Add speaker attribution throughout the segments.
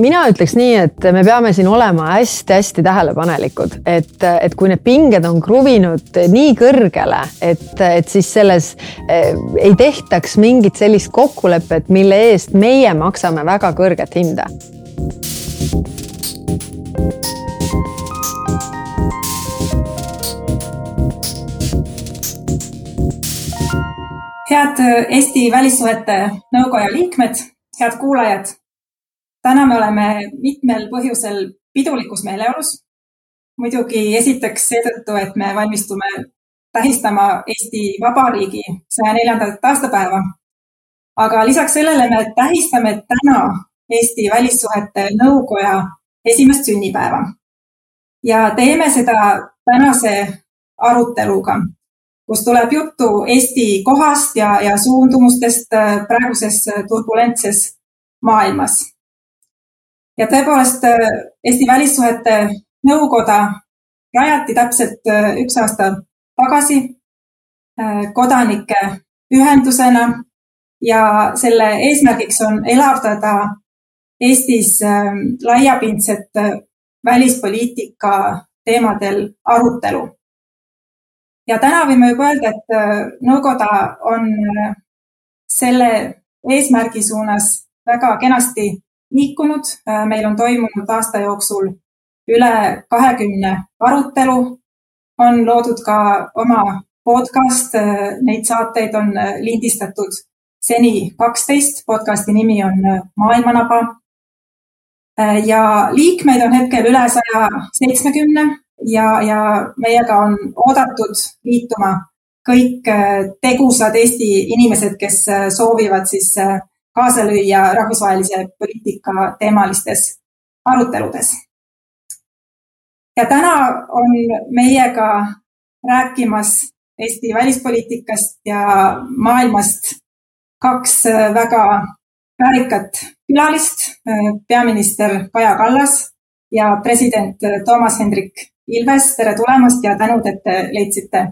Speaker 1: mina ütleks nii, et me peame siin olema hästi-hästi tähelepanelikud, et, et kui need pinged on kruvinud nii kõrgele, et, et siis selles eh, ei tehtaks mingit sellist kokkulepet, mille eest meie maksame väga kõrget hinda.
Speaker 2: Head Eesti Välissuhete Nõukoja liikmed, head kuulajad täna me oleme mitmel põhjusel pidulikus meeleolus. muidugi esiteks seetõttu, et me valmistume tähistama Eesti Vabariigi saja neljandat aastapäeva. aga lisaks sellele me tähistame täna Eesti Välissuhete Nõukoja esimest sünnipäeva. ja teeme seda tänase aruteluga, kus tuleb juttu Eesti kohast ja, ja suundumustest praeguses turbulentses maailmas ja tõepoolest äh, Eesti Välissuhete Nõukoda rajati täpselt äh, üks aasta tagasi äh, kodanike ühendusena ja selle eesmärgiks on elavdada Eestis laiapindset välispoliitika teemadel arutelu. Ja täna võime juba öelda, et nõukoda on selle eesmärgi suunas väga kenasti liikunud, äh, meil on toimunud aasta jooksul üle kahekümne arutelu, on loodud ka oma podcast, äh, neid saateid on äh, lindistatud seni kaksteist, podcasti nimi on Maailmanaba. ja liikmeid on hetkel üle saja seitsmekümne ja, ja meiega on oodatud liituma kõik tegusad Eesti inimesed, kes soovivad siis kaasa lüüa rahvusvahelise poliitika teemalistes aruteludes. ja täna on meiega rääkimas Eesti välispoliitikast ja maailmast kaks väga väärikat külalist, peaminister Kaja Kallas ja president Toomas Hendrik Ilves, tere tulemast ja tänud, et te leidsite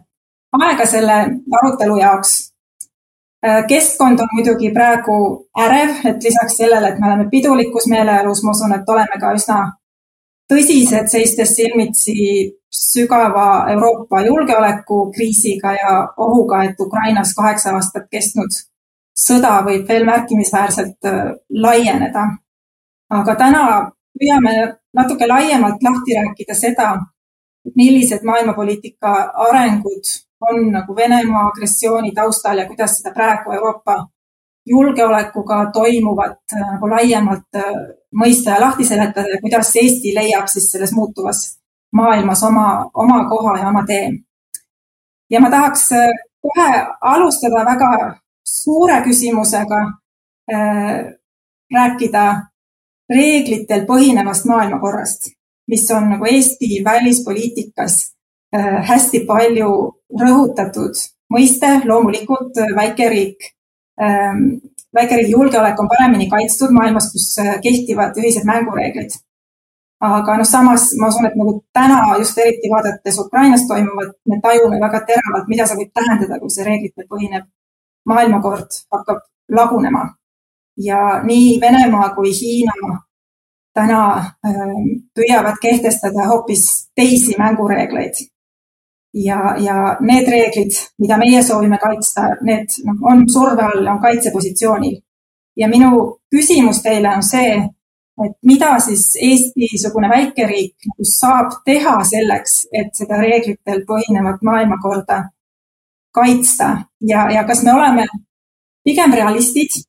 Speaker 2: aega selle arutelu jaoks Äh, keskkond on muidugi praegu ärev, et lisaks sellele, et me oleme pidulikus meeleolus, ma usun, et oleme ka üsna tõsised, seistes silmitsi sügava Euroopa julgeolekukriisiga ja ohuga, et Ukrainas kaheksa aastat kestnud sõda võib veel märkimisväärselt äh, laieneda. aga täna püüame natuke laiemalt lahti rääkida seda, millised maailmapoliitika arengud on nagu Venemaa agressiooni taustal ja kuidas seda praegu Euroopa julgeolekuga toimuvat äh, nagu laiemalt äh, mõista ja lahti seletada ja kuidas Eesti leiab siis selles muutuvas maailmas oma, oma koha ja oma tee. ja ma tahaks äh, kohe alustada väga suure küsimusega äh,, rääkida reeglitel põhinevast maailmakorrast, mis on nagu Eesti välispoliitikas Äh, hästi palju rõhutatud mõiste, loomulikult äh, väikeriik, ähm, väikeriigi julgeolek on paremini kaitstud maailmas, kus äh, kehtivad ühised mängureeglid. aga noh, samas ma usun, et nagu täna just eriti vaadates Ukrainas toimuvat, me tajume väga teravalt, mida see võib tähendada, kui see reeglitel põhinev maailmakord hakkab lagunema. ja nii Venemaa kui Hiina täna ähm, püüavad kehtestada hoopis teisi mängureegleid ja, ja need reeglid, mida meie soovime kaitsta, need noh, on surve all, on kaitsepositsioonil. ja minu küsimus teile on see, et mida siis Eesti-sugune väikeriik saab teha selleks, et seda reeglitel põhinevat maailmakorda kaitsta ja, ja kas me oleme pigem realistid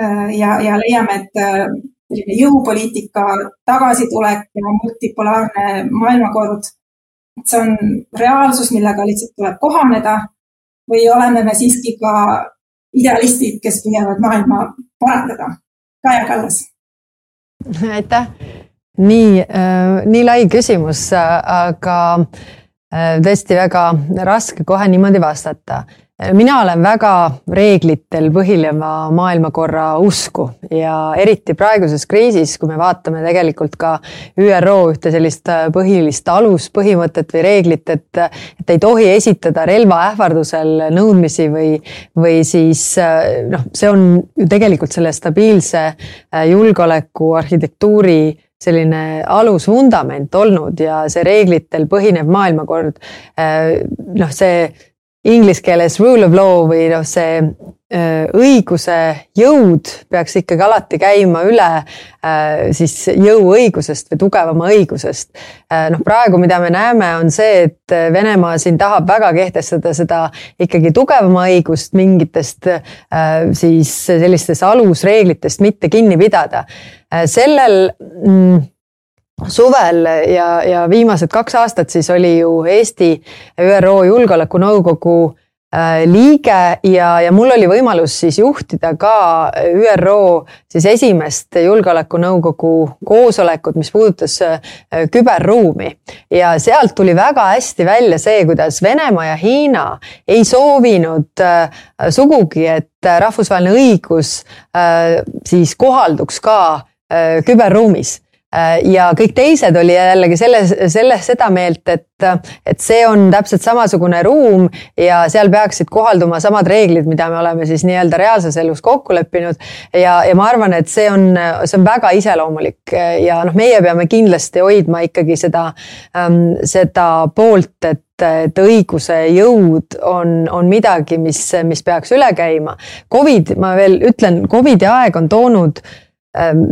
Speaker 2: äh, ja, ja leiame, et äh, jõupoliitika tagasitulek ja multipolaarne maailmakord see on reaalsus, millega lihtsalt tuleb kohaneda või oleme me siiski ka idealistid, kes püüavad maailma parandada? Kaja Kallas.
Speaker 1: aitäh, nii äh,, nii lai küsimus, aga tõesti väga raske kohe niimoodi vastata mina olen väga reeglitel põhineva maailmakorra usku ja eriti praeguses kriisis, kui me vaatame tegelikult ka ÜRO ühte sellist põhilist aluspõhimõtet või reeglit, et, et ei tohi esitada relva ähvardusel nõudmisi või, või siis noh, see on ju tegelikult selle stabiilse julgeoleku arhitektuuri selline alusvundament olnud ja see reeglitel põhinev maailmakord, noh, see inglise keeles rule of law või noh, see õiguse jõud peaks ikkagi alati käima üle siis jõuõigusest või tugevama õigusest. noh, praegu, mida me näeme, on see, et Venemaa siin tahab väga kehtestada seda ikkagi tugevama õigust mingitest siis sellistest alusreeglitest mitte kinni pidada. sellel mm, suvel ja, ja viimased kaks aastat siis oli ju Eesti ÜRO Julgeolekunõukogu äh, liige ja, ja mul oli võimalus siis juhtida ka ÜRO siis esimest julgeolekunõukogu koosolekut, mis puudutas äh, küberruumi. ja sealt tuli väga hästi välja see, kuidas Venemaa ja Hiina ei soovinud äh, sugugi, et rahvusvaheline õigus siis kohalduks ka küberruumis ja kõik teised oli jällegi selles, selles seda meelt, et, et see on täpselt samasugune ruum ja seal peaksid kohalduma samad reeglid, mida me oleme siis nii-öelda reaalses elus kokku leppinud. ja, ja ma arvan, et see on, see on väga iseloomulik ja noh, meie peame kindlasti hoidma ikkagi seda, ähm, seda poolt, et et õiguse jõud on, on midagi, mis, mis peaks üle käima. Covid, ma veel ütlen, Covidi aeg on toonud äh,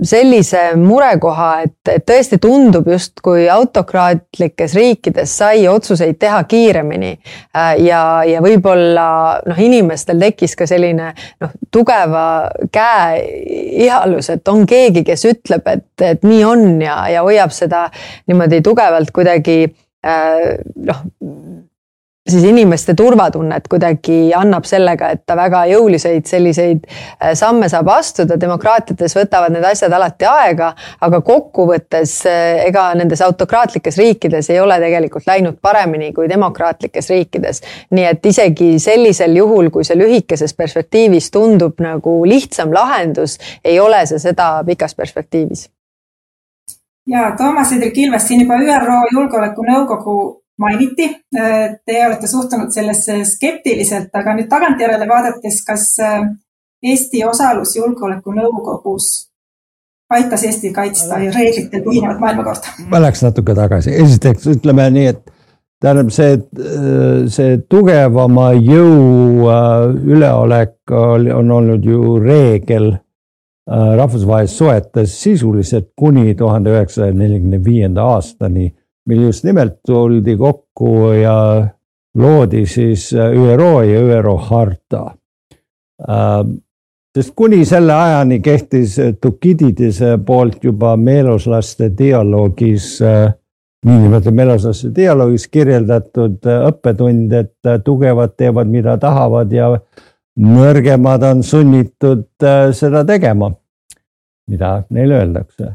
Speaker 1: sellise murekoha, et, et tõesti tundub justkui autokraatlikes riikides sai otsuseid teha kiiremini. Äh, ja, ja võib-olla noh, inimestel tekkis ka selline noh, tugeva käe ihalus, et on keegi, kes ütleb, et, et nii on ja, ja hoiab seda niimoodi tugevalt kuidagi äh, noh siis inimeste turvatunnet kuidagi annab sellega, et ta väga jõuliseid selliseid äh, samme saab astuda, demokraatiates võtavad need asjad alati aega, aga kokkuvõttes äh, ega nendes autokraatlikes riikides ei ole tegelikult läinud paremini kui demokraatlikes riikides. nii et isegi sellisel juhul, kui see lühikeses perspektiivis tundub nagu lihtsam lahendus, ei ole see seda pikas perspektiivis.
Speaker 2: ja Toomas Hendrik Ilves siin juba ÜRO Julgeolekunõukogu mainiti. Teie olete suhtunud sellesse skeptiliselt, aga nüüd tagantjärele vaadates, kas äh, Eesti osalus Julgeolekunõukogus aitas Eestil kaitsta reeglitel põhinevat maailmakorda?
Speaker 3: ma läheks natuke tagasi, esiteks ütleme nii, et tähendab see, see tugevama jõu äh, üleolek on olnud ju reegel äh, rahvusvahelistes suhetes sisuliselt kuni tuhande üheksasaja neljakümne viienda aastani mil just nimelt tuldi kokku ja loodi siis äh, ÜRO ja ÜRO harta. Äh, sest kuni selle ajani kehtis Tukididise poolt juba meeloslaste dialoogis, äh, niinimetatud meeloslaste dialoogis kirjeldatud õppetund, et tugevad teevad, mida tahavad ja nõrgemad on sunnitud seda tegema, mida neile öeldakse.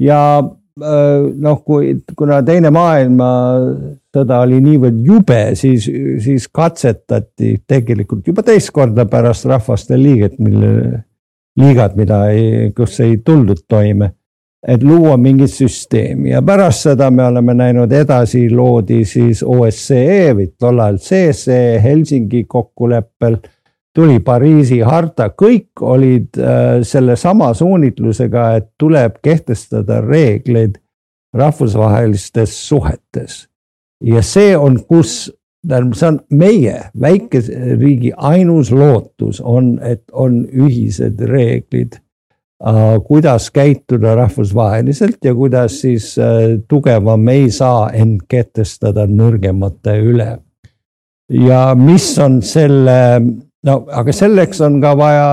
Speaker 3: ja Äh, noh, kui, kuna teine maailmasõda oli niivõrd jube, siis, siis katsetati tegelikult juba teist korda pärast Rahvaste liiget, mille, liigat, mida ei, kus ei tuldud toime. et luua mingit süsteemi ja pärast seda me oleme näinud edasi, loodi siis OSCE või tollal CSCE Helsingi kokkuleppel tuli Pariisi harta, kõik olid äh, sellesama suunitlusega, et tuleb kehtestada reegleid rahvusvahelistes suhetes. ja see on, kus, tähendab, see on meie väikese riigi ainus lootus on, et on ühised reeglid äh,. kuidas käituda rahvusvaheliselt ja kuidas siis äh, tugevam ei saa end kehtestada nõrgemate üle. ja mis on selle no aga selleks on ka vaja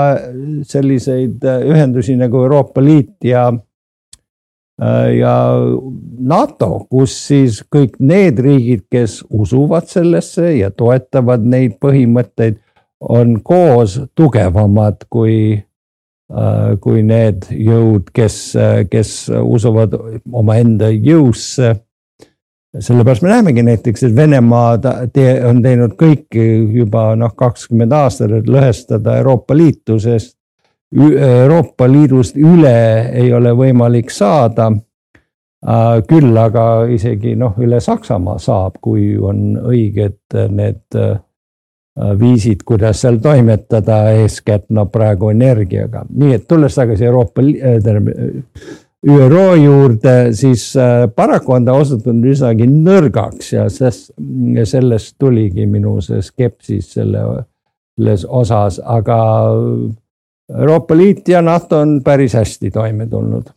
Speaker 3: selliseid äh, ühendusi nagu Euroopa Liit ja äh, ja NATO, kus siis kõik need riigid, kes usuvad sellesse ja toetavad neid põhimõtteid, on koos tugevamad kui, äh, kui need jõud, kes, kes usuvad omaenda jõusse sellepärast me näemegi näiteks, et Venemaa tee, on teinud kõike juba noh, kakskümmend aastat, et lõhestada Euroopa Liitu, sest Euroopa Liidust üle ei ole võimalik saada. küll aga isegi noh, üle Saksamaa saab, kui on õiged need viisid, kuidas seal toimetada, eeskätt no praegu energiaga, nii et tulles tagasi Euroopa, tähendab ÜRO juurde, siis äh, paraku on ta osutunud üsnagi nõrgaks ja sest, sellest tuligi minu see skepsis selle, selles osas, aga Euroopa Liit ja NATO on päris hästi toime tulnud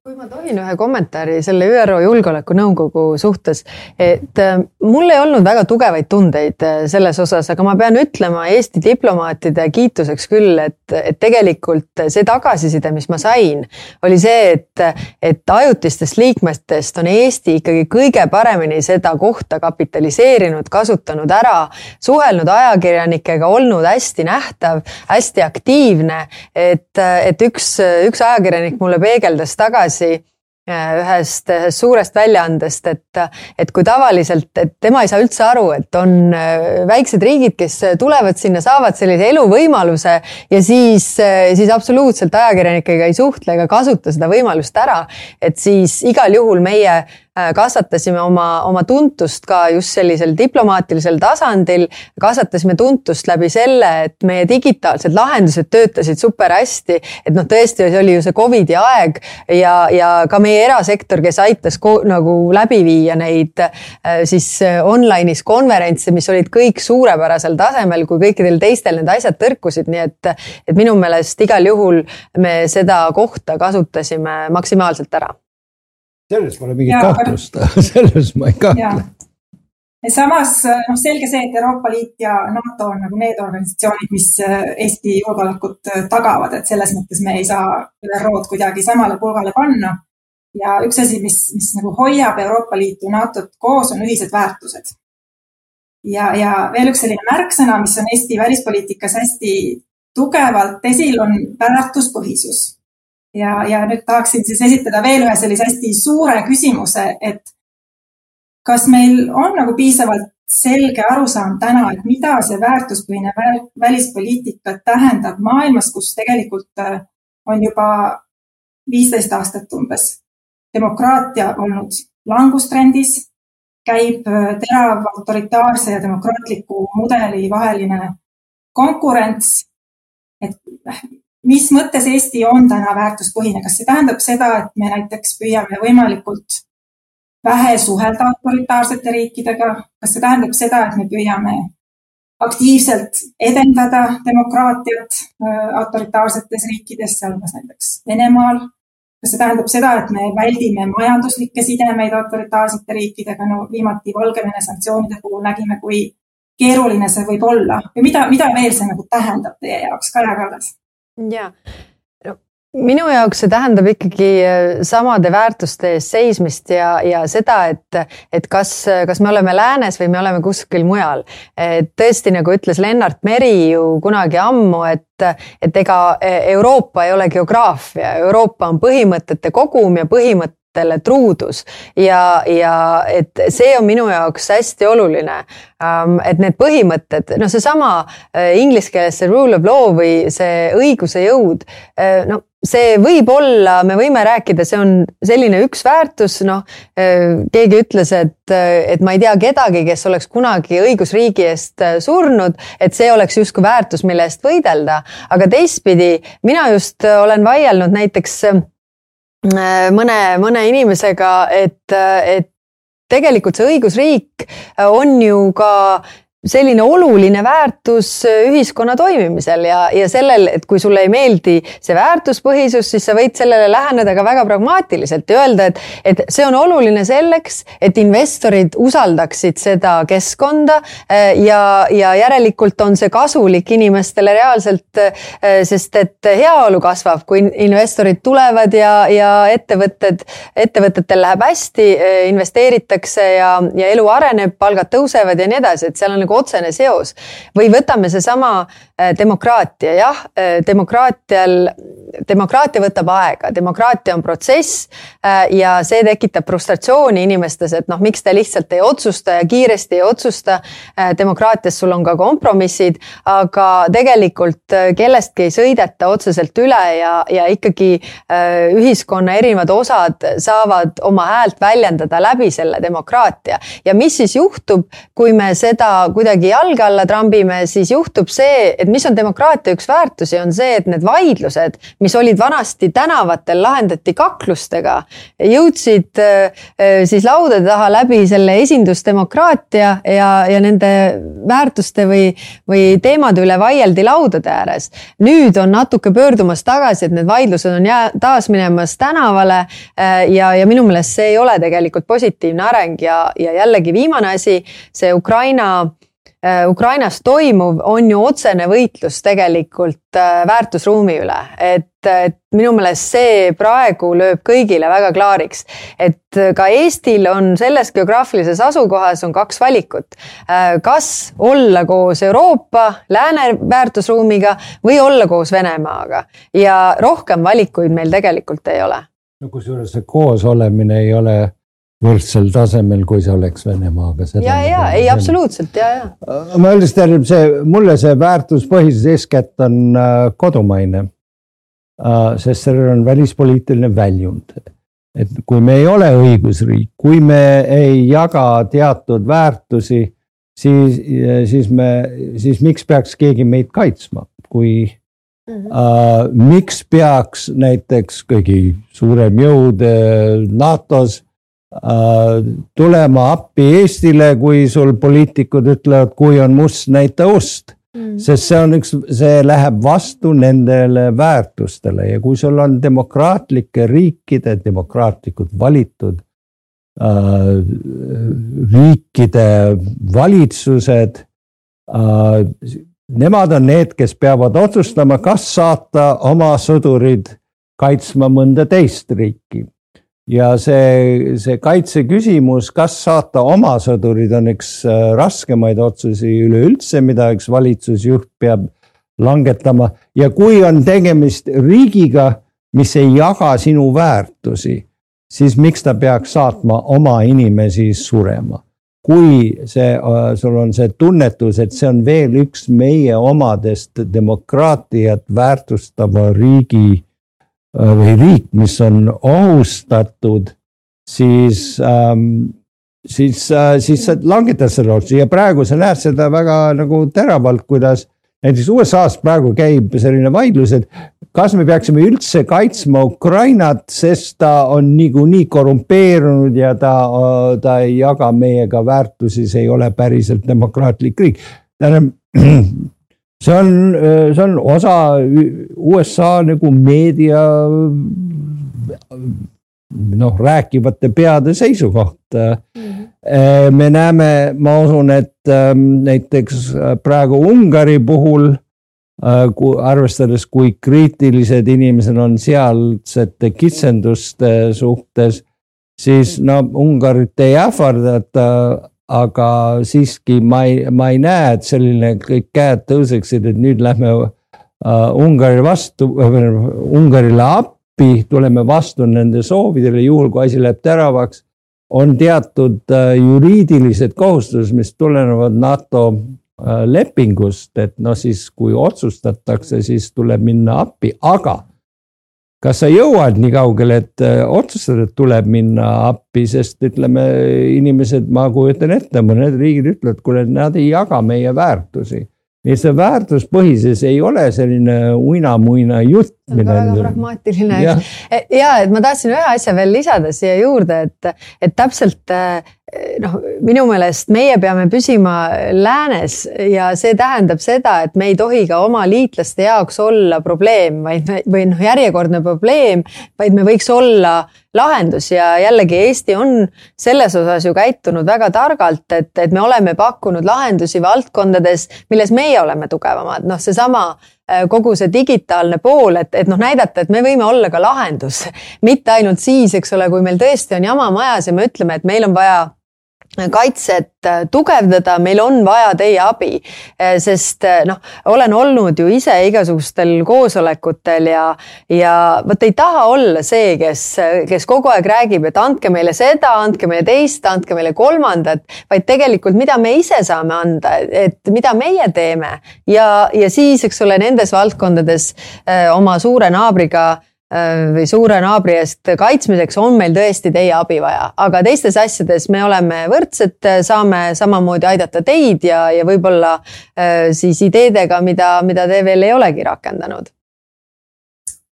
Speaker 1: kui ma tohin ühe kommentaari selle ÜRO Julgeolekunõukogu suhtes, et äh, mul ei olnud väga tugevaid tundeid äh, selles osas, aga ma pean ütlema Eesti diplomaatide kiituseks küll, et, et tegelikult see tagasiside, mis ma sain, oli see, et, et ajutistest liikmetest on Eesti ikkagi kõige paremini seda kohta kapitaliseerinud, kasutanud ära, suhelnud ajakirjanikega, olnud hästi nähtav, hästi aktiivne, et, et üks, üks ajakirjanik mulle peegeldas tagasi, tagasi äh, ühest, ühest suurest väljaandest, et, et kui tavaliselt, et tema ei saa üldse aru, et on äh, väiksed riigid, kes tulevad sinna, saavad sellise eluvõimaluse ja siis, äh, siis absoluutselt ajakirjanikega ei suhtle ega kasuta seda võimalust ära. et siis igal juhul meie Äh, kasvatasime oma, oma tuntust ka just sellisel diplomaatilisel tasandil, kasvatasime tuntust läbi selle, et meie digitaalsed lahendused töötasid super hästi. et noh, tõesti, see oli ju see Covidi aeg ja, ja ka meie erasektor, kes aitas nagu läbi viia neid äh, siis äh, online'is konverentse, mis olid kõik suurepärasel tasemel, kui kõikidel teistel need asjad tõrkusid, nii et, et minu meelest igal juhul me seda kohta kasutasime maksimaalselt ära
Speaker 3: selles pole mingit kahtlust selles ma ei kahtle.
Speaker 2: samas noh, selge see, et Euroopa Liit ja NATO on nagu need organisatsioonid, mis äh, Eesti julgeolekut äh, tagavad, et selles mõttes me ei saa ÜRO-d kuidagi samale pulgale panna. ja üks asi, mis, mis nagu hoiab Euroopa Liitu ja NATO-t koos, on ühised väärtused. ja, ja veel üks selline märksõna, mis on Eesti välispoliitikas hästi tugevalt esil, on väärtuspõhisus ja, ja nüüd tahaksin siis esitada veel ühe sellise hästi suure küsimuse, et kas meil on nagu piisavalt selge arusaam täna, et mida see väärtuspõhine välispoliitika tähendab maailmas, kus tegelikult äh, on juba viisteist aastat umbes demokraatia olnud langustrendis, käib äh, terav autoritaarse ja demokraatliku mudeli vaheline konkurents. et mis mõttes Eesti on täna väärtuspõhine, kas see tähendab seda, et me näiteks püüame võimalikult vähe suhelda autoritaarsete riikidega, kas see tähendab seda, et me püüame aktiivselt edendada demokraatiat äh, autoritaarsetes riikides, sealhulgas näiteks Venemaal. kas see tähendab seda, et me väldime majanduslikke sidemeid autoritaarsete riikidega, no viimati Valgevene sanktsioonide puhul nägime, kui keeruline see võib olla või mida, mida veel see nagu tähendab teie jaoks, Kaja Kallas?
Speaker 1: Ja no, minu jaoks see tähendab ikkagi äh, samade väärtuste eest seismist ja, ja seda, et, et kas, kas me oleme läänes või me oleme kuskil mujal. et tõesti, nagu ütles Lennart Meri ju kunagi ammu, et, et ega e, Euroopa ei ole geograafia, Euroopa on põhimõtete kogum ja põhimõtted truudus ja, ja et see on minu jaoks hästi oluline. Ähm, et need põhimõtted, noh, seesama äh, inglise keeles see rule of law või see õiguse jõud, äh, no see võib olla, me võime rääkida, see on selline üks väärtus, noh, äh, keegi ütles, et, et ma ei tea kedagi, kes oleks kunagi õigusriigi eest surnud, et see oleks justkui väärtus, mille eest võidelda. aga teistpidi, mina just olen vaielnud näiteks mõne, mõne inimesega, et, et tegelikult see õigusriik on ju ka selline oluline väärtus ühiskonna toimimisel ja, ja sellel, et kui sulle ei meeldi see väärtuspõhisus, siis sa võid sellele läheneda ka väga pragmaatiliselt ja öelda, et, et see on oluline selleks, et investorid usaldaksid seda keskkonda eh, ja, ja järelikult on see kasulik inimestele reaalselt, eh, sest et heaolu kasvab, kui investorid tulevad ja, ja ettevõtted, ettevõtetel läheb hästi, investeeritakse ja, ja elu areneb, palgad tõusevad ja nii edasi, et seal on nagu otsene seos. või võtame seesama äh, demokraatia, jah, äh, demokraatial, demokraatia võtab aega, demokraatia on protsess ja see tekitab frustratsiooni inimestes, et noh, miks te lihtsalt ei otsusta ja kiiresti ei otsusta. demokraatias sul on ka kompromissid, aga tegelikult kellestki ei sõideta otseselt üle ja, ja ikkagi ühiskonna erinevad osad saavad oma häält väljendada läbi selle demokraatia. ja mis siis juhtub, kui me seda kuidagi jalge alla trambime, siis juhtub see, et mis on demokraatia üks väärtusi, on see, et need vaidlused, mis olid vanasti tänavatel, lahendati kaklustega, jõudsid äh, siis laudade taha läbi selle esindusdemokraatia ja, ja nende väärtuste või, või teemade üle vaieldi laudade ääres. nüüd on natuke pöördumas tagasi, et need vaidlused on jää, taas minemas tänavale äh, ja, ja minu meelest see ei ole tegelikult positiivne areng ja, ja jällegi viimane asi, see Ukraina äh, Ukrainas toimuv on ju otsene võitlus tegelikult äh, väärtusruumi üle, et, et minu meelest see praegu lööb kõigile väga klaariks, et ka Eestil on selles geograafilises asukohas on kaks valikut. kas olla koos Euroopa, lääne väärtusruumiga või olla koos Venemaaga. Ja rohkem valikuid meil tegelikult ei ole.
Speaker 3: No kusjuures see koosolemine ei ole võrdsel tasemel, kui see oleks Venemaaga.
Speaker 1: ja, ja ei absoluutselt ja, ja.
Speaker 3: ma üldiselt tähendab see, mulle see väärtuspõhisus eeskätt on äh, kodumaine äh,. sest sellel on välispoliitiline väljund. et kui me ei ole õigusriik, kui me ei jaga teatud väärtusi, siis, siis me, siis miks peaks keegi meid kaitsma, kui Mm -hmm. miks peaks näiteks kõigi suurem jõud NATO-s tulema appi Eestile, kui sul poliitikud ütlevad, kui on must, näita ust mm. sest see on üks, see läheb vastu nendele väärtustele ja kui sul on demokraatlike riikide, demokraatlikud valitud uh, riikide valitsused uh, nemad on need, kes peavad otsustama, kas saata oma sõdurid kaitsma mõnda teist riiki. Ja see, see kaitse küsimus, kas saata oma sõdurid, on üks äh, raskemaid otsusi üleüldse, mida üks valitsusjuht peab langetama. Ja kui on tegemist riigiga, mis ei jaga sinu väärtusi, siis miks ta peaks saatma oma inimesi surema? Kui see, äh, sul on see tunnetus, et see on veel üks meie omadest demokraatiat väärtustava riigi või riik, mis on ohustatud, siis ähm,, siis äh,, siis sa langetad selle otsuse ja praegu sa näed seda väga nagu teravalt, kuidas näiteks USA-s praegu käib selline vaidlus, et kas me peaksime üldse kaitsma Ukrainat, sest ta on niikuinii korrumpeerunud ja ta, ta ei jaga meiega väärtusi, see ei ole päriselt demokraatlik riik. tähendab, see on, see on osa USA nagu meedia noh, rääkivate peade seisukoht mm. -hmm. me näeme, ma usun, et ähm, näiteks äh, praegu Ungari puhul, äh, arvestades, kui kriitilised inimesed on sealsete kitsenduste suhtes, siis no Ungarit ei ähvardata, aga siiski ma ei, ma ei näe, et selline kõik käed tõuseksid, et nüüd lähme uh, Ungari vastu, Ungarile appi tuleme vastu nende soovidele, juhul kui asi läheb teravaks. on teatud äh, juriidilised kohustused, mis tulenevad NATO äh, lepingust, et noh, siis kui otsustatakse, siis tuleb minna appi, aga kas sa jõuad nii kaugele, et äh, otsustada, et tuleb minna appi, sest ütleme, inimesed, ma kujutan ette, mõned riigid ütlevad, kuule, nad ei jaga meie väärtusi nii et see väärtuspõhises ei ole selline uinamuina jutt.
Speaker 1: väga pragmaatiline ja. ja et ma tahtsin ühe asja veel lisada siia juurde, et, et täpselt noh, minu meelest meie peame püsima läänes ja see tähendab seda, et me ei tohi ka oma liitlaste jaoks olla probleem, vaid või noh, järjekordne probleem, vaid me võiks olla lahendus. Ja jällegi Eesti on selles osas ju käitunud väga targalt, et, et me oleme pakkunud lahendusi valdkondades, milles meie oleme tugevamad, noh, seesama äh, kogu see digitaalne pool, et, et noh, näidata, et me võime olla ka lahendus, mitte ainult siis, eks ole, kui meil tõesti on jama majas ja me ütleme, et meil on vaja kaitset äh, tugevdada, meil on vaja teie abi. Äh, sest äh, noh, olen olnud ju ise igasugustel koosolekutel ja, ja vot ei taha olla see, kes, kes kogu aeg räägib, et andke meile seda, andke meile teist, andke meile kolmandat, vaid tegelikult, mida me ise saame anda, et mida meie teeme ja, ja siis, eks ole, nendes valdkondades oma suure naabriga või suure naabri eest kaitsmiseks on meil tõesti teie abi vaja, aga teistes asjades me oleme võrdsed, saame samamoodi aidata teid ja, ja võib-olla äh, siis ideedega, mida, mida te veel ei olegi rakendanud.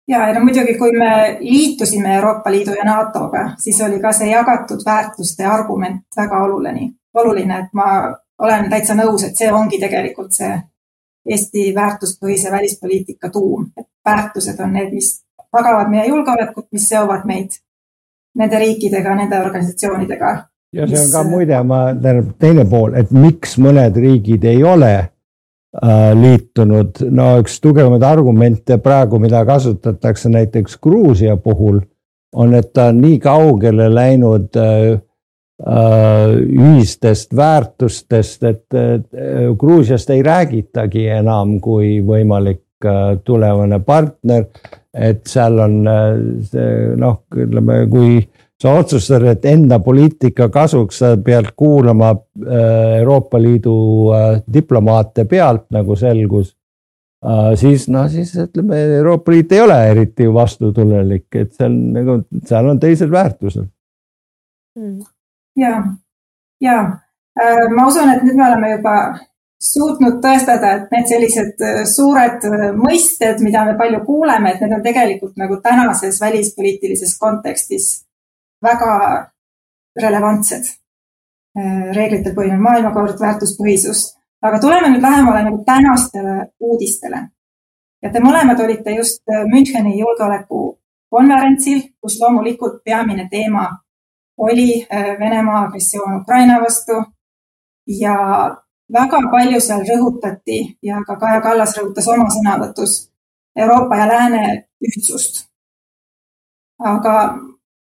Speaker 2: ja, ja no muidugi, kui me liitusime Euroopa Liidu ja NATO-ga, siis oli ka see jagatud väärtuste argument väga oluline, oluline, et ma olen täitsa nõus, et see ongi tegelikult see Eesti väärtuspõhise välispoliitika tuum, et väärtused on need, mis tagavad meie julgeolekut, mis seovad meid nende riikidega, nende organisatsioonidega.
Speaker 3: ja see on ka muide, ma, tähendab teine pool, et miks mõned riigid ei ole äh, liitunud, no üks tugevamaid argumente praegu, mida kasutatakse näiteks Gruusia puhul, on, et ta on nii kaugele läinud äh, äh ühistest väärtustest, et Gruusiast ei räägitagi enam kui võimalik äh, tulevane partner et seal on äh, noh, ütleme, kui sa otsustad, et enda poliitika kasuks sa pead kuulama äh, Euroopa Liidu äh, diplomaate pealt, nagu selgus. siis noh, siis ütleme, Euroopa Liit ei ole eriti vastutulelik, et seal nagu, seal on teised väärtused.
Speaker 2: ja, ja ma usun, et nüüd me oleme juba suutnud tõestada, et need sellised äh, suured äh, mõisted, mida me palju kuuleme, et need on tegelikult nagu tänases välispoliitilises kontekstis väga relevantsed. Äh, reeglitel põhinev maailmakord, väärtuspõhisus. aga tuleme nüüd lähemale nagu tänastele uudistele. ja te mõlemad olite just Müncheni julgeolekukonverentsil, kus loomulikult peamine teema oli Venemaa agressioon Ukraina vastu ja väga palju seal rõhutati ja ka Kaja Kallas rõhutas oma sõnavõtus Euroopa ja Lääne ühtsust. aga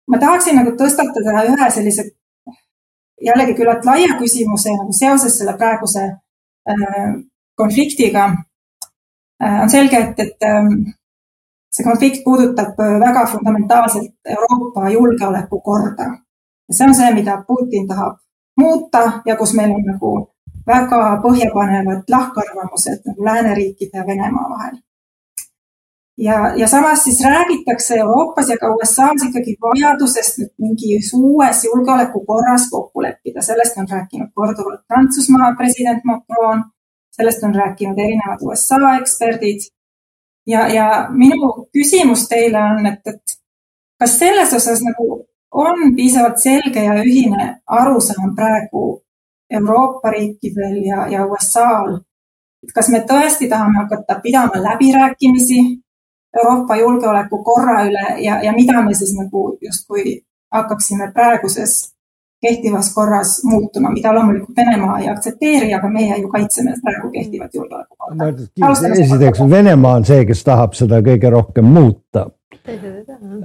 Speaker 2: ma tahaksin nagu tõstatada ühe sellise jällegi küllalt laia küsimuse nagu seoses selle praeguse äh, konfliktiga äh,. on selge, et, et äh, see konflikt puudutab väga fundamentaalselt Euroopa julgeolekukorda. see on see, mida Putin tahab muuta ja kus meil on nagu väga põhjapanevad lahkarvamused nagu lääneriikide ja Venemaa vahel. ja, ja samas siis räägitakse Euroopas ja ka USA-s ikkagi vajadusest nüüd mingis uues julgeolekukorras kokku leppida, sellest on rääkinud korduvalt Prantsusmaa president Macron, sellest on rääkinud erinevad USA eksperdid. ja, ja minu küsimus teile on, et, et kas selles osas nagu on piisavalt selge ja ühine arusaam praegu Euroopa riikidel ja, ja USA-l. et kas me tõesti tahame hakata pidama läbirääkimisi Euroopa julgeolekukorra üle ja, ja mida me siis nagu justkui hakkaksime praeguses kehtivas korras muutuma, mida loomulikult Venemaa ei aktsepteeri, aga meie ju kaitseme praegu kehtivat julgeolekukorda.
Speaker 3: esiteks Venemaa on see, kes tahab seda kõige rohkem muuta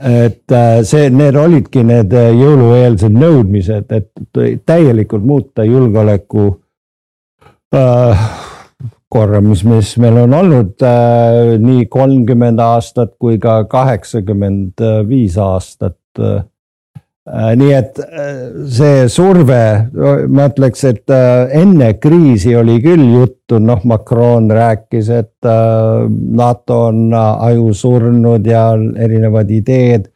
Speaker 3: et äh, see, need olidki need äh, jõulueelsed nõudmised, et täielikult muuta julgeoleku äh, korra, mis, mis meil on olnud äh, nii kolmkümmend aastat kui ka kaheksakümmend viis aastat äh, nii et äh, see surve, ma ütleks, et äh, enne kriisi oli küll juttu, noh, Macron rääkis, et NATO on aju surnud ja erinevad ideed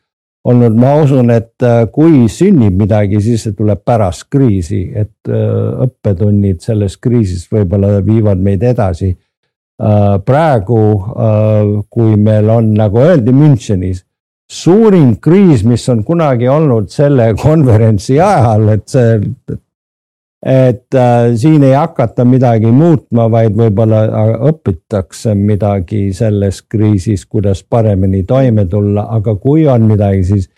Speaker 3: olnud, ma usun, et kui sünnib midagi, siis see tuleb pärast kriisi, et õppetunnid sellest kriisist võib-olla viivad meid edasi. praegu, kui meil on, nagu öeldi Münchenis suurim kriis, mis on kunagi olnud selle konverentsi ajal, et see, et äh, siin ei hakata midagi muutma, vaid võib-olla äh, õpitakse midagi selles kriisis, kuidas paremini toime tulla, aga kui on midagi, siis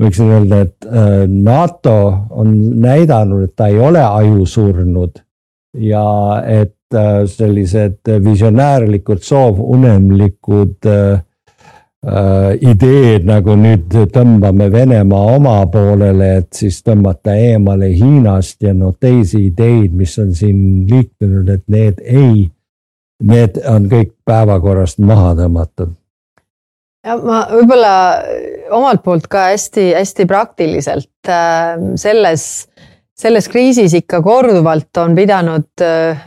Speaker 3: võiksin öelda, et äh, NATO on näidanud, et ta ei ole ajusurnud ja et äh, sellised visionäärlikud soovunemlikud äh, äh, ideed nagu nüüd tõmbame Venemaa oma poolele, et siis tõmmata eemale Hiinast ja noh, teisi ideid, mis on siin liikunud, et need ei, need on kõik päevakorrast maha tõmmatud.
Speaker 1: Ja ma võib-olla omalt poolt ka hästi-hästi praktiliselt äh, selles, selles kriisis ikka korduvalt on pidanud, äh,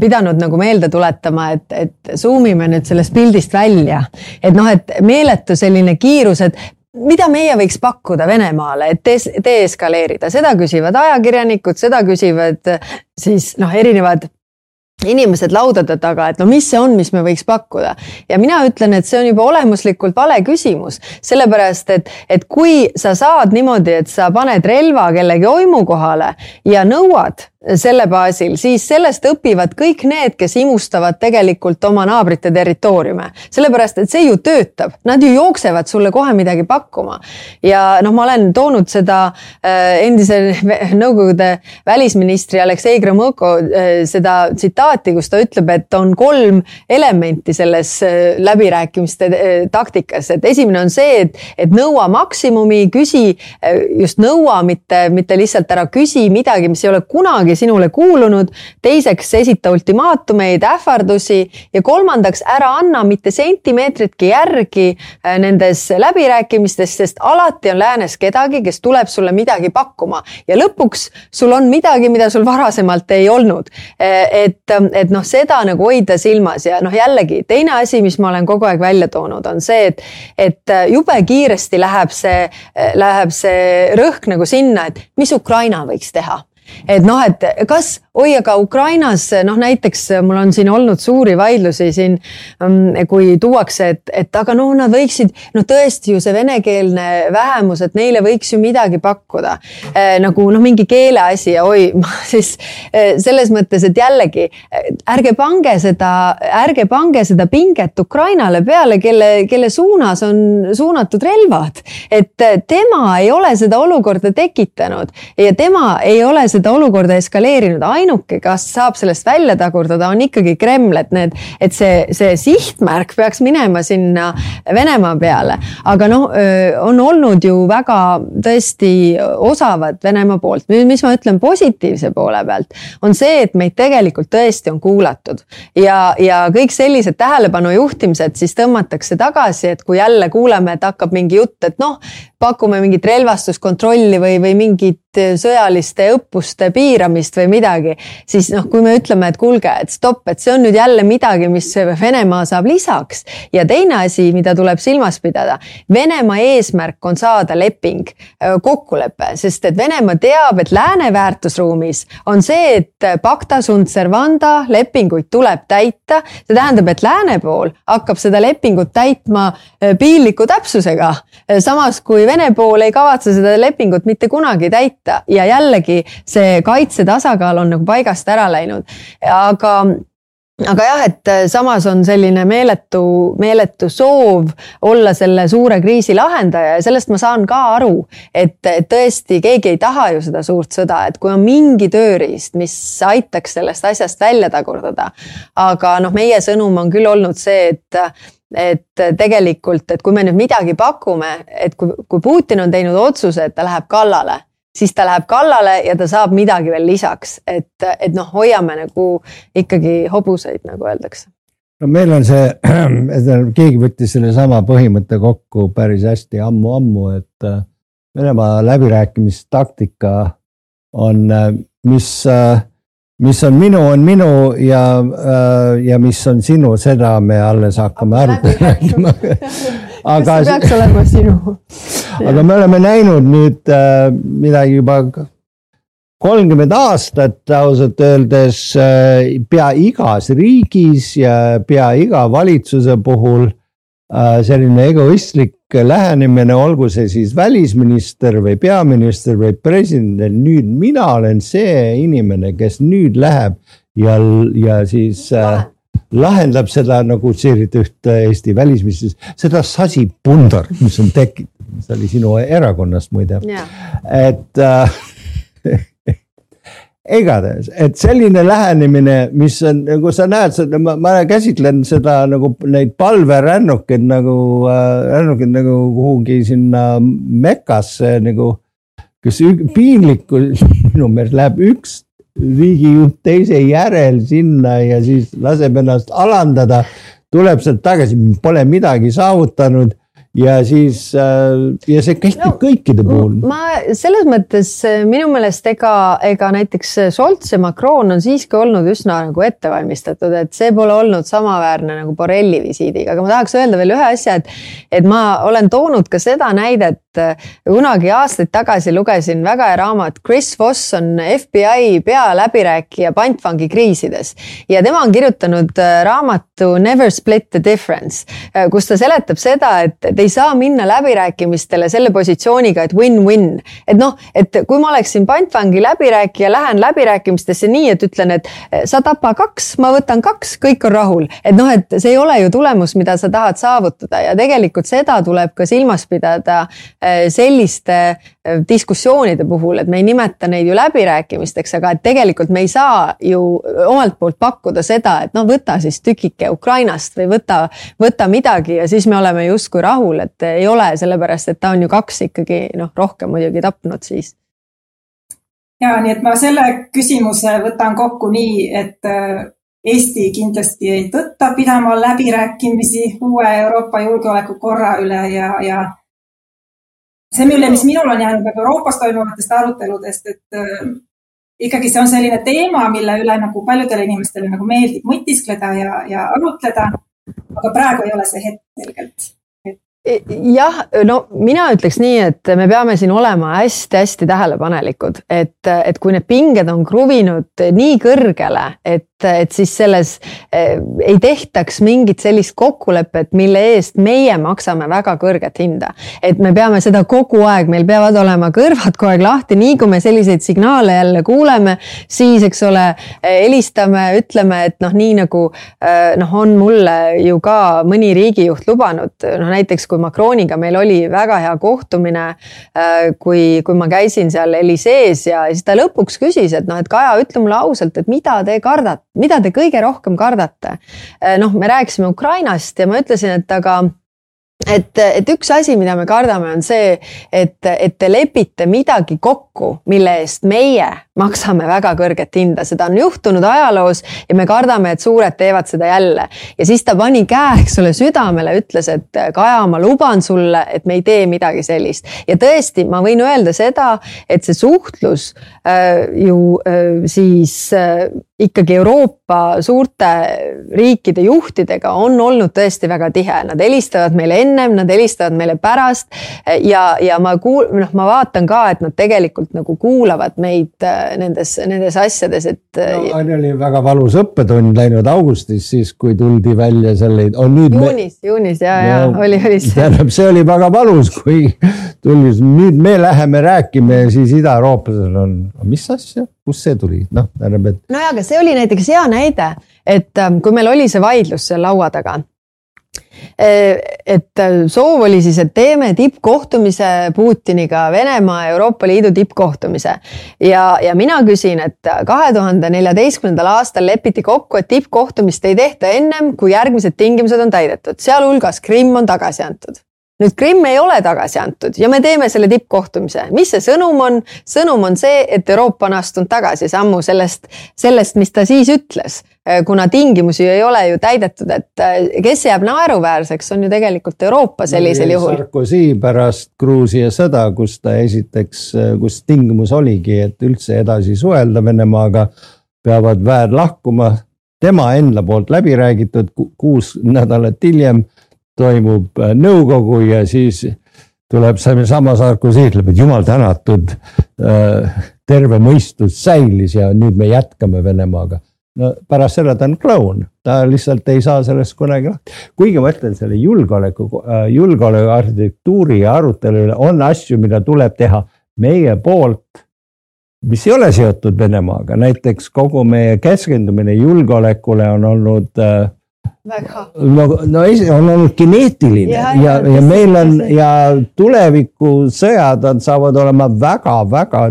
Speaker 1: pidanud nagu meelde tuletama, et, et zoom ime nüüd sellest pildist välja. et noh, et meeletu selline kiirus, et mida meie võiks pakkuda Venemaale, et deeskaleerida, seda küsivad ajakirjanikud, seda küsivad siis noh, erinevad inimesed laudade taga, et no mis see on, mis me võiks pakkuda. ja mina ütlen, et see on juba olemuslikult vale küsimus, sellepärast et, et kui sa saad niimoodi, et sa paned relva kellegi oimu kohale ja nõuad selle baasil, siis sellest õpivad kõik need, kes imustavad tegelikult oma naabrite territooriume. sellepärast, et see ju töötab, nad ju jooksevad sulle kohe midagi pakkuma. ja noh, ma olen toonud seda äh, endise Nõukogude välisministri Aleksei Gromõko äh, seda tsitaati, kus ta ütleb, et on kolm elementi selles äh, läbirääkimiste taktikas, et esimene on see, et, et nõua maksimumi, küsi, just nõua, mitte, mitte lihtsalt ära küsi midagi, mis ei ole kunagi kunagi sinule kuulunud. teiseks, esita ultimaatumeid, ähvardusi ja kolmandaks, ära anna mitte sentimeetritki järgi äh, nendes läbirääkimistes, sest alati on läänes kedagi, kes tuleb sulle midagi pakkuma ja lõpuks sul on midagi, mida sul varasemalt ei olnud. Äh, et, et noh, seda nagu hoida silmas ja noh, jällegi teine asi, mis ma olen kogu aeg välja toonud, on see, et, et äh, jube kiiresti läheb see, läheb see rõhk nagu sinna, et mis Ukraina võiks teha et noh, et kas oi, aga Ukrainas noh, näiteks mul on siin olnud suuri vaidlusi siin, mm, kui tuuakse, et, et aga noh, nad võiksid noh, tõesti ju see venekeelne vähemus, et neile võiks ju midagi pakkuda. Eh, nagu noh, mingi keele asi ja oi, siis eh, selles mõttes, et jällegi ärge pange seda, ärge pange seda pinget Ukrainale peale, kelle, kelle suunas on suunatud relvad, et tema ei ole seda olukorda tekitanud ja tema ei ole seda olukorda eskaleerinud ainuke, kes saab sellest välja tagurdada, on ikkagi Kreml, et need, et see, see sihtmärk peaks minema sinna Venemaa peale. aga noh, on olnud ju väga tõesti osavad Venemaa poolt. nüüd, mis ma ütlen positiivse poole pealt, on see, et meid tegelikult tõesti on kuulatud ja, ja kõik sellised tähelepanu juhtimised siis tõmmatakse tagasi, et kui jälle kuuleme, et hakkab mingi jutt, et noh, pakume mingit relvastuskontrolli või, või mingit sõjaliste õppuste piiramist või midagi, siis noh, kui me ütleme, et kuulge, et stopp, et see on nüüd jälle midagi, mis Venemaa saab lisaks. ja teine asi, mida tuleb silmas pidada, Venemaa eesmärk on saada leping, kokkulepe, sest et Venemaa teab, et lääne väärtusruumis on see, et pacta sunt servanda lepinguid tuleb täita. see tähendab, et lääne pool hakkab seda lepingut täitma piinliku täpsusega. samas kui Vene pool ei kavatse seda lepingut mitte kunagi täita ja jällegi see kaitsetasakaal on nagu paigast ära läinud, aga aga jah, et samas on selline meeletu, meeletu soov olla selle suure kriisi lahendaja ja sellest ma saan ka aru, et tõesti keegi ei taha ju seda suurt sõda, et kui on mingi tööriist, mis aitaks sellest asjast välja tagurdada. aga noh, meie sõnum on küll olnud see, et et tegelikult, et kui me nüüd midagi pakume, et kui, kui Putin on teinud otsuse, et ta läheb kallale, siis ta läheb kallale ja ta saab midagi veel lisaks, et, et noh, hoiame nagu ikkagi hobuseid, nagu öeldakse.
Speaker 3: no meil on see, keegi võttis sellesama põhimõtte kokku päris hästi ammu-ammu, et äh, Venemaa läbirääkimistaktika on, äh, mis äh, mis on minu, on minu ja, ja mis on sinu, seda me alles hakkame arutama
Speaker 1: aga see peaks olema sinu.
Speaker 3: Aga me oleme näinud nüüd äh, midagi juba kolmkümmend aastat ausalt öeldes äh, pea igas riigis ja pea iga valitsuse puhul Äh, selline egoistlik lähenemine, olgu see siis välisminister või peaminister või president, nüüd mina olen see inimene, kes nüüd läheb ja, ja siis äh, lahendab seda nagu tsiteerid ühte Eesti välisministrit, seda sasipundart, mis on tekitatud, mis oli sinu erakonnast muide yeah.. et äh, igatahes, et selline lähenemine, mis on, nagu sa näed, ma, ma käsitlen seda nagu neid palverännukeid nagu äh,, rännukeid nagu kuhugi sinna Mekasse nagu. kes piinlikult minu meelest läheb üks riigijuht teise järel sinna ja siis laseb ennast alandada. tuleb sealt tagasi, pole midagi saavutanud ja siis äh, ja see kehtib no, kõikide puhul.
Speaker 1: ma selles mõttes äh, minu meelest ega, ega näiteks äh, Scholz ja Macron on siiski olnud üsna nagu ettevalmistatud, et see pole olnud samaväärne nagu Borrelli visiidiga, aga ma tahaks öelda veel ühe asja, et, et ma olen toonud ka seda näidet, kunagi aastaid tagasi lugesin väga hea raamat, Chris Voss on FBI pealäbirääkija pantvangi kriisides ja tema on kirjutanud raamatu Never split the difference, kus ta seletab seda, et, et ei saa minna läbirääkimistele selle positsiooniga, et win-win. et noh, et kui ma oleksin pantvangi läbirääkija, lähen läbirääkimistesse nii, et ütlen, et eh, sa tapa kaks, ma võtan kaks, kõik on rahul. et noh, et see ei ole ju tulemus, mida sa tahad saavutada ja tegelikult seda tuleb ka silmas pidada eh, selliste diskussioonide puhul, et me ei nimeta neid ju läbirääkimisteks, aga et tegelikult me ei saa ju omalt poolt pakkuda seda, et no võta siis tükike Ukrainast või võta, võta midagi ja siis me oleme justkui rahul, et ei ole, sellepärast et ta on ju kaks ikkagi noh, rohkem muidugi tapnud siis.
Speaker 2: ja nii, et ma selle küsimuse võtan kokku nii, et äh, Eesti kindlasti ei tõtta pidama läbirääkimisi uue Euroopa julgeolekukorra üle ja, ja see, mille, mis minul on jäänud nagu Euroopas toimuvatest aruteludest, et äh, ikkagi see on selline teema, mille üle nagu paljudele inimestele nagu meeldib mõtiskleda ja, ja arutleda. aga praegu ei ole see hetk selgelt
Speaker 1: E, jah, no mina ütleks nii, et me peame siin olema hästi-hästi tähelepanelikud, et, et kui need pinged on kruvinud nii kõrgele, et, et siis selles eh, ei tehtaks mingit sellist kokkulepet, mille eest meie maksame väga kõrget hinda. et me peame seda kogu aeg, meil peavad olema kõrvad kogu aeg lahti, nii kui me selliseid signaale jälle kuuleme, siis eks ole, helistame, ütleme, et noh, nii nagu eh, noh, on mulle ju ka mõni riigijuht lubanud, noh näiteks kui Macroniga meil oli väga hea kohtumine. Kui, kui ma käisin seal Elisees ja siis ta lõpuks küsis, et noh, et Kaja, ütle mulle ausalt, et mida te kardate, mida te kõige rohkem kardate? Äh, noh, me rääkisime Ukrainast ja ma ütlesin, et aga et, et üks asi, mida me kardame, on see, et, et te lepite midagi kokku, mille eest meie maksame väga kõrget hinda, seda on juhtunud ajaloos ja me kardame, et suured teevad seda jälle. ja siis ta pani käe, eks ole, südamele, ütles, et Kaja, ma luban sulle, et me ei tee midagi sellist. ja tõesti, ma võin öelda seda, et see suhtlus äh, ju äh, siis äh, ikkagi Euroopa suurte riikide juhtidega on olnud tõesti väga tihe, nad helistavad meile ennem, nad helistavad meile pärast ja, ja ma kuul-, noh, ma vaatan ka, et nad tegelikult nagu kuulavad meid äh, nendes, nendes asjades, et
Speaker 3: no,. oli väga valus õppetund läinud augustis, siis kui tuldi välja selle, on nüüd.
Speaker 1: juunis me..., juunis ja, ja no, oli, oli
Speaker 3: see. tähendab, see oli väga valus, kui tuli, nüüd me läheme rääkima ja siis ida-eurooplasel on, mis asja kust see tuli, noh, tähendab, et.
Speaker 1: nojah, aga see oli näiteks hea näide, et ähm, kui meil oli see vaidlus seal laua taga äh, et äh, soov oli siis, et teeme tippkohtumise Putiniga, Venemaa Euroopa Liidu tippkohtumise. ja, ja mina küsin, et kahe tuhande neljateistkümnendal aastal lepiti kokku, et tippkohtumist ei tehta ennem, kui järgmised tingimused on täidetud, sealhulgas Krimm on tagasi antud nüüd Krimm ei ole tagasi antud ja me teeme selle tippkohtumise. mis see sõnum on? sõnum on see, et Euroopa on astunud tagasi sammu sellest, sellest, mis ta siis ütles. kuna tingimusi ei ole ju täidetud, et eh, kes jääb naeruväärseks, on ju tegelikult Euroopa sellisel juhul.
Speaker 3: Sarkozy pärast Gruusia sõda, kus ta esiteks, kus tingimus oligi, et üldse edasi suhelda Venemaaga, peavad väed lahkuma tema enda poolt läbi räägitud kuus nädalat hiljem toimub äh, nõukogu ja siis tuleb seesama Sarkozy ütleb, et jumal tänatud, äh, terve mõistus säilis ja nüüd me jätkame Venemaaga. no pärast seda ta on kloun, ta lihtsalt ei saa sellest kunagi lahti. kuigi ma ütlen selle julgeoleku, äh, julgeoleku arhitektuuri ja arutelu üle on asju, mida tuleb teha meie poolt mis ei ole seotud Venemaaga, näiteks kogu meie keskendumine julgeolekule on olnud äh, no, no on olnud geneetiline ja, ja, ja, ja meil on ja tulevikusõjad on, saavad olema väga-väga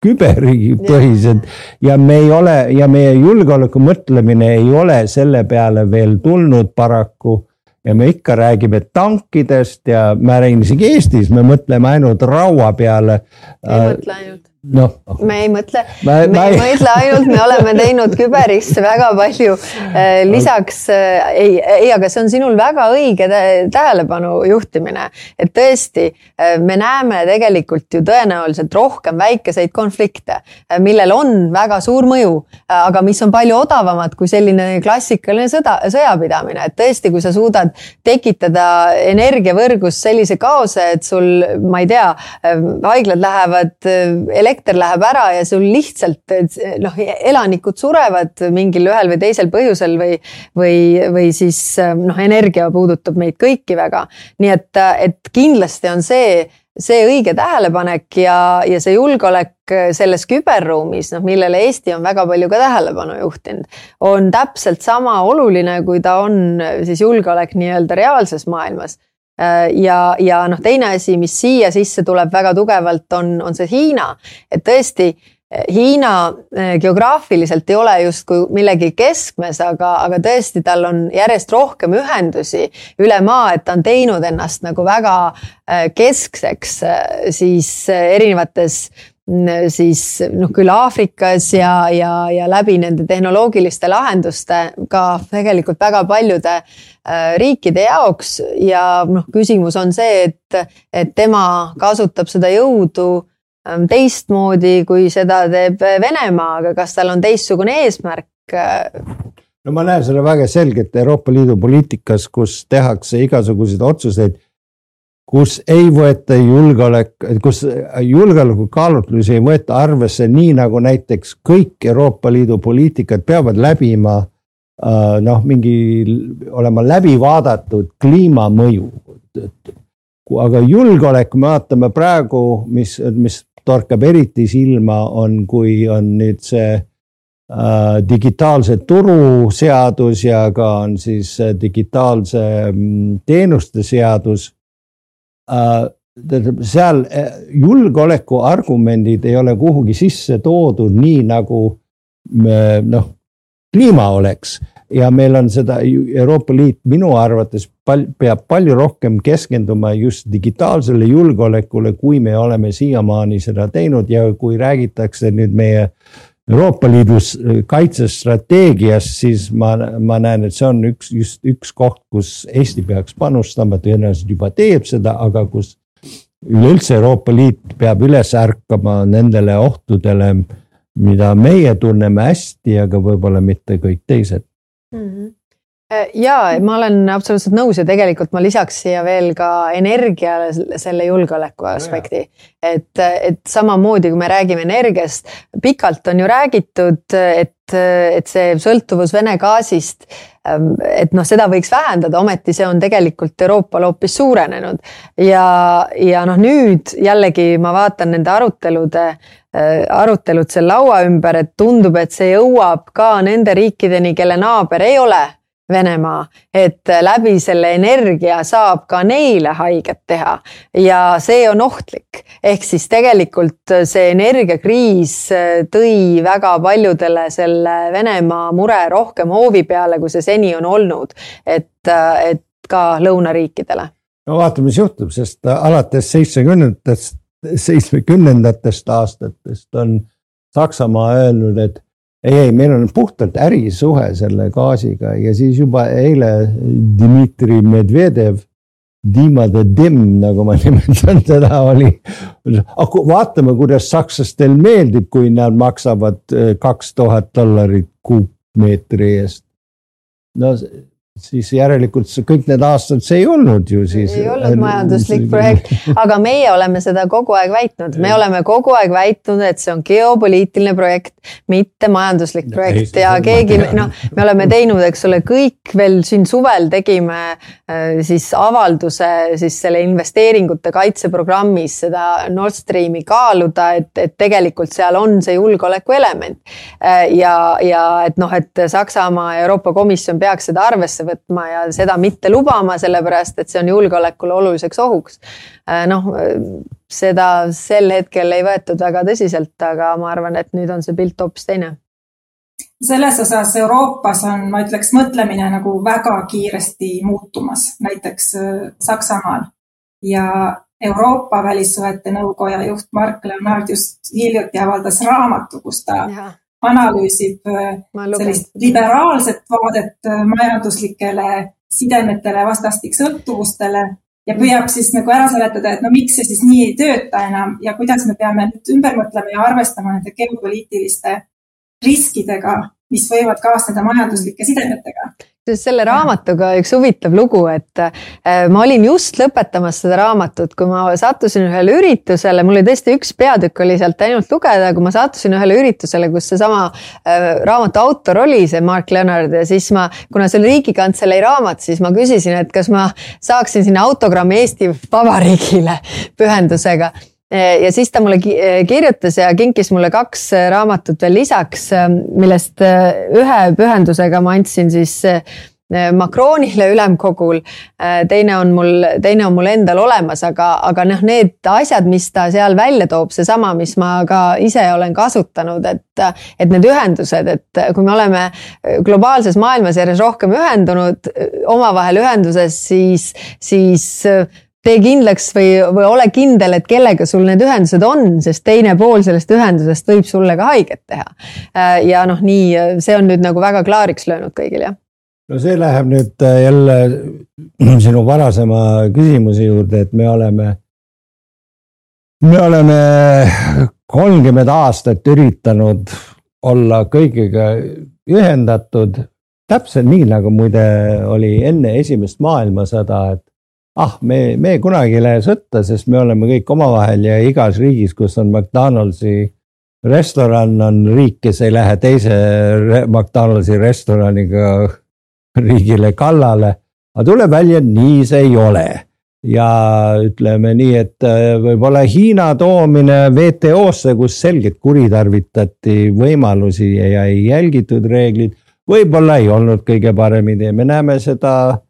Speaker 3: küberpõhised ja me ei ole ja meie julgeoleku mõtlemine ei ole selle peale veel tulnud paraku. ja me ikka räägime tankidest ja ma räägin isegi Eestis, me mõtleme ainult raua peale.
Speaker 1: ei mõtle ainult
Speaker 3: noh.
Speaker 1: me ei mõtle, me ei mõtle ainult, me oleme teinud küberisse väga palju. Äh, lisaks äh, ei, ei, aga see on sinul väga õige tähelepanu juhtimine, et tõesti äh, me näeme tegelikult ju tõenäoliselt rohkem väikeseid konflikte, millel on väga suur mõju, aga mis on palju odavamad kui selline klassikaline sõda, sõjapidamine, et tõesti, kui sa suudad tekitada energiavõrgus sellise kaose, et sul, ma ei tea, haiglad lähevad elektriga elekter läheb ära ja sul lihtsalt noh, elanikud surevad mingil ühel või teisel põhjusel või, või, või siis noh, energia puudutab meid kõiki väga. nii et, et kindlasti on see, see õige tähelepanek ja, ja see julgeolek selles küberruumis, noh, millele Eesti on väga palju ka tähelepanu juhtinud, on täpselt sama oluline, kui ta on siis julgeolek nii-öelda reaalses maailmas ja, ja noh, teine asi, mis siia sisse tuleb väga tugevalt, on, on see Hiina, et tõesti äh, Hiina äh, geograafiliselt ei ole justkui millegi keskmes, aga, aga tõesti, tal on järjest rohkem ühendusi üle maa, et ta on teinud ennast nagu väga keskseks siis erinevates siis noh, küll Aafrikas ja, ja, ja läbi nende tehnoloogiliste lahenduste ka tegelikult väga paljude äh, riikide jaoks ja noh, küsimus on see, et, et tema kasutab seda jõudu ähm, teistmoodi, kui seda teeb Venemaa, aga kas tal on teistsugune eesmärk?
Speaker 3: no ma näen seda väga selgelt Euroopa Liidu poliitikas, kus tehakse igasuguseid otsuseid kus ei võeta julgeolek, kus julgeolekukaalutlusi ei võeta arvesse, nii nagu näiteks kõik Euroopa Liidu poliitikad peavad läbima äh, noh, mingi olema läbi vaadatud kliimamõju. aga julgeolek, me vaatame praegu, mis, mis torkab eriti silma, on, kui on nüüd see äh, digitaalse turu seadus ja ka on siis digitaalse mm, teenuste seadus Äh, tähendab seal äh, julgeoleku argumendid ei ole kuhugi sisse toodud nii nagu noh, kliima oleks. Ja meil on seda Euroopa Liit minu arvates pal, peab palju rohkem keskenduma just digitaalsele julgeolekule, kui me oleme siiamaani seda teinud. Ja kui räägitakse nüüd meie Euroopa Liidus äh, kaitsestrateegias, siis ma, ma näen, et see on üks, just üks koht, kus Eesti peaks panustama, tõenäoliselt juba teeb seda, aga kus üleüldse Euroopa Liit peab üles ärkama nendele ohtudele, mida meie tunneme hästi, aga võib-olla mitte kõik teised mm.
Speaker 1: -hmm ja ma olen absoluutselt nõus ja tegelikult ma lisaks siia veel ka energiale selle julgeoleku aspekti. et, et samamoodi, kui me räägime energiast, pikalt on ju räägitud, et, et see sõltuvus Vene gaasist, ähm, et noh, seda võiks vähendada, ometi see on tegelikult Euroopal hoopis suurenenud. ja, ja noh, nüüd jällegi ma vaatan nende arutelude äh, arutelud seal laua ümber, et tundub, et see jõuab ka nende riikideni, kelle naaber ei ole Venemaa, et läbi selle energia saab ka neile haiget teha ja see on ohtlik. ehk siis tegelikult see energiakriis tõi väga paljudele selle Venemaa mure rohkem hoovi peale, kui see seni on olnud, et, et ka lõunariikidele.
Speaker 3: no vaatame, mis juhtub, sest alates seitsmekümnendatest, seitsmekümnendatest aastatest on Saksamaa öelnud, et ei, ei, meil on puhtalt ärisuhe selle gaasiga ja siis juba eile Dmitri Medvedev, Dima the Dim, nagu ma nimetan teda, oli. vaatame, kuidas sakslastel meeldib, kui nad maksavad eh, kaks tuhat dollarit kuupmeetri eest. no siis järelikult see kõik need aastad, see ei olnud ju siis.
Speaker 1: ei olnud majanduslik projekt, aga meie oleme seda kogu aeg väitnud, me oleme kogu aeg väitnud, et see on geopoliitiline projekt, mitte majanduslik projekt ja keegi noh, me oleme teinud, eks ole, kõik veel siin suvel tegime äh, siis avalduse siis selle investeeringute kaitseprogrammis seda Nord Streami kaaluda, et, et tegelikult seal on see julgeoleku element. Äh, ja, ja et noh, et Saksamaa ja Euroopa Komisjon peaks seda arvesse võtma ja seda mitte lubama, sellepärast et see on julgeolekule oluliseks ohuks. Äh, noh, seda sel hetkel ei võetud väga tõsiselt, aga ma arvan, et nüüd on see pilt hoopis teine
Speaker 2: selles osas Euroopas on, ma ütleks, mõtlemine nagu väga kiiresti muutumas, näiteks Saksamaal ja Euroopa Välissuhete Nõukoja juht Mark Leonard just hiljuti avaldas raamatu, kus ta ja. Analüüsib sellist liberaalset vaadet majanduslikele sidemetele, vastastiksõltuvustele ja püüab siis nagu ära seletada, et no miks see siis nii ei tööta enam ja kuidas me peame nüüd ümber mõtlema ja arvestama nende geopoliitiliste riskidega, mis võivad kaasneda majanduslike sidemetega
Speaker 1: selle raamatuga üks huvitav lugu, et äh, ma olin just lõpetamas seda raamatut, kui ma sattusin ühele üritusele, mul oli tõesti üks peatükk oli sealt ainult lugeda, kui ma sattusin ühele üritusele, kus seesama äh, raamatu autor oli, see Mark Leonard ja siis ma, kuna see oli Riigikantselei raamat, siis ma küsisin, et kas ma saaksin sinna autogrammi Eesti Vabariigile pühendusega ja siis ta mulle kirjutas ja kinkis mulle kaks raamatut veel lisaks, millest ühe pühendusega ma andsin siis Äh, Macronile ülemkogul. Äh, teine on mul, teine on mul endal olemas, aga, aga noh, need asjad, mis ta seal välja toob, seesama, mis ma ka ise olen kasutanud, et, et need ühendused, et kui me oleme globaalses maailmas järjest rohkem ühendunud, omavahel ühenduses, siis, siis tee kindlaks või, või ole kindel, et kellega sul need ühendused on, sest teine pool sellest ühendusest võib sulle ka haiget teha. Äh, ja noh, nii see on nüüd nagu väga klaariks löönud kõigil jah
Speaker 3: no see läheb nüüd äh, jälle sinu varasema küsimuse juurde, et me oleme, me oleme kolmkümmend aastat üritanud olla kõigiga ühendatud. täpselt nii, nagu muide oli enne esimest maailmasõda, et ah, me, me kunagi ei lähe sõtta, sest me oleme kõik omavahel ja igas riigis, kus on McDonaldsi restoran, on riik, kes ei lähe teise McDonaldsi restoraniga riigile kallale. aga tuleb välja, nii see ei ole ja ütleme nii, et äh, võib-olla Hiina toomine WTO-sse, kus selgelt kuritarvitati võimalusi ja ei jälgitud reeglid, võib-olla ei olnud kõige parem idee, me näeme seda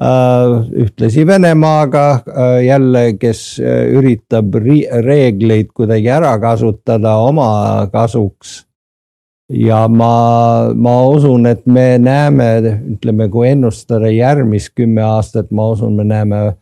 Speaker 3: ühtlasi Venemaaga äh, jälle, kes äh, üritab reegleid kuidagi ära kasutada oma kasuks. Ja ma, ma usun, et me näeme, ütleme, kui ennustada järgmist kümme aastat, ma usun, me näeme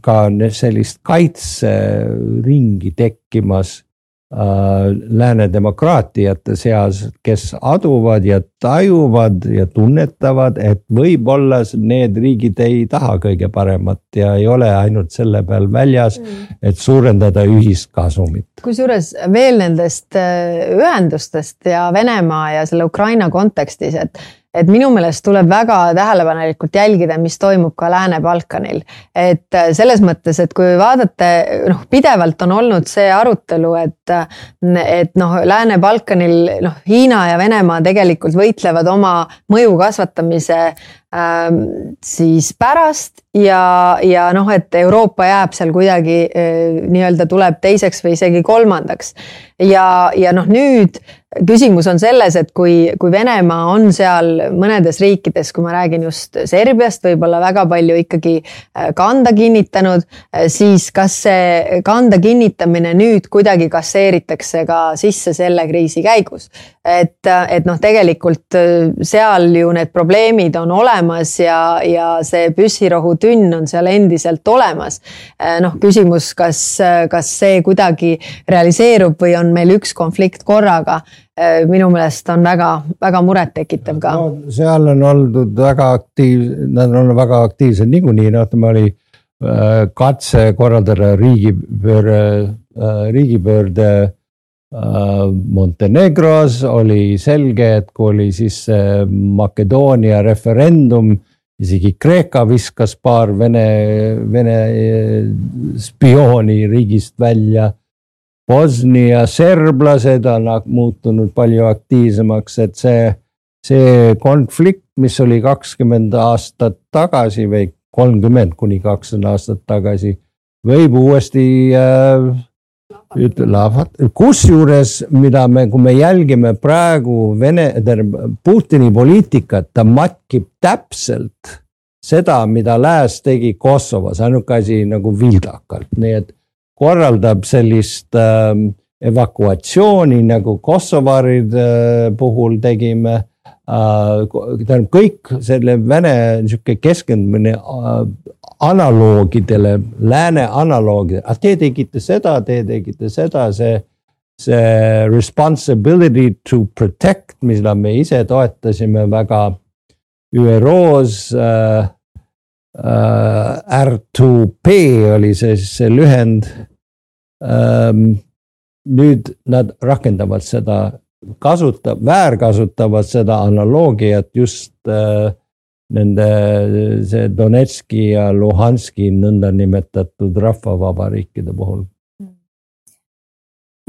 Speaker 3: ka sellist kaitseringi tekkimas. Äh, lääne demokraatiate seas, kes aduvad ja tajuvad ja tunnetavad, et võib-olla need riigid ei taha kõige paremat ja ei ole ainult selle peal väljas mm., et suurendada ühist kasumit.
Speaker 1: kusjuures veel nendest äh, ühendustest ja Venemaa ja selle Ukraina kontekstis, et et minu meelest tuleb väga tähelepanelikult jälgida, mis toimub ka Lääne-Balkanil. et äh, selles mõttes, et kui vaadata, noh, pidevalt on olnud see arutelu, et, et noh, Lääne-Balkanil noh, Hiina ja Venemaa tegelikult võitlevad oma mõju kasvatamise siis pärast ja, ja noh, et Euroopa jääb seal kuidagi äh, nii-öelda tuleb teiseks või isegi kolmandaks. ja, ja noh, nüüd küsimus on selles, et kui, kui Venemaa on seal mõnedes riikides, kui ma räägin just Serbiast, võib-olla väga palju ikkagi äh, kanda kinnitanud, äh, siis kas see kanda kinnitamine nüüd kuidagi kasseeritakse ka sisse selle kriisi käigus? et, et noh, tegelikult seal ju need probleemid on olemas ja, ja see püssirohutünn on seal endiselt olemas. noh, küsimus, kas, kas see kuidagi realiseerub või on meil üks konflikt korraga minu meelest on väga-väga murettekitav ka no,.
Speaker 3: seal on oldud väga aktiiv, nad on väga aktiivsed niikuinii, noh, ütleme oli äh, katse korraldada riigipööre, riigipöörde Montenegros oli selge, et kui oli siis Makedoonia referendum, isegi Kreeka viskas paar Vene, Vene äh, spiooni riigist välja. Bosnia serblased on muutunud palju aktiivsemaks, et see, see konflikt, mis oli kakskümmend aastat tagasi või kolmkümmend kuni kakskümmend aastat tagasi, võib uuesti äh, ütlevad, kusjuures, mida me, kui me jälgime praegu Vene, tähendab Putini poliitikat, ta matkib täpselt seda, mida Lääs tegi Kosovos, ainuke asi nagu vildakalt, nii et korraldab sellist äh, evakuatsiooni nagu Kosovaride äh, puhul tegime. Tähendab kõik selle Vene niisugune keskendumine äh, analoogidele, lääne analoogidele, ah te tegite seda, te tegite seda, see see responsibility to protect, mida me ise toetasime väga ÜRO-s äh, äh, R2P oli see siis see lühend ähm,. nüüd nad rakendavad seda, kasutab, väärkasutavad seda analoogiat just äh, nende see Donetski ja Luhanski nõndanimetatud rahvavabariikide puhul.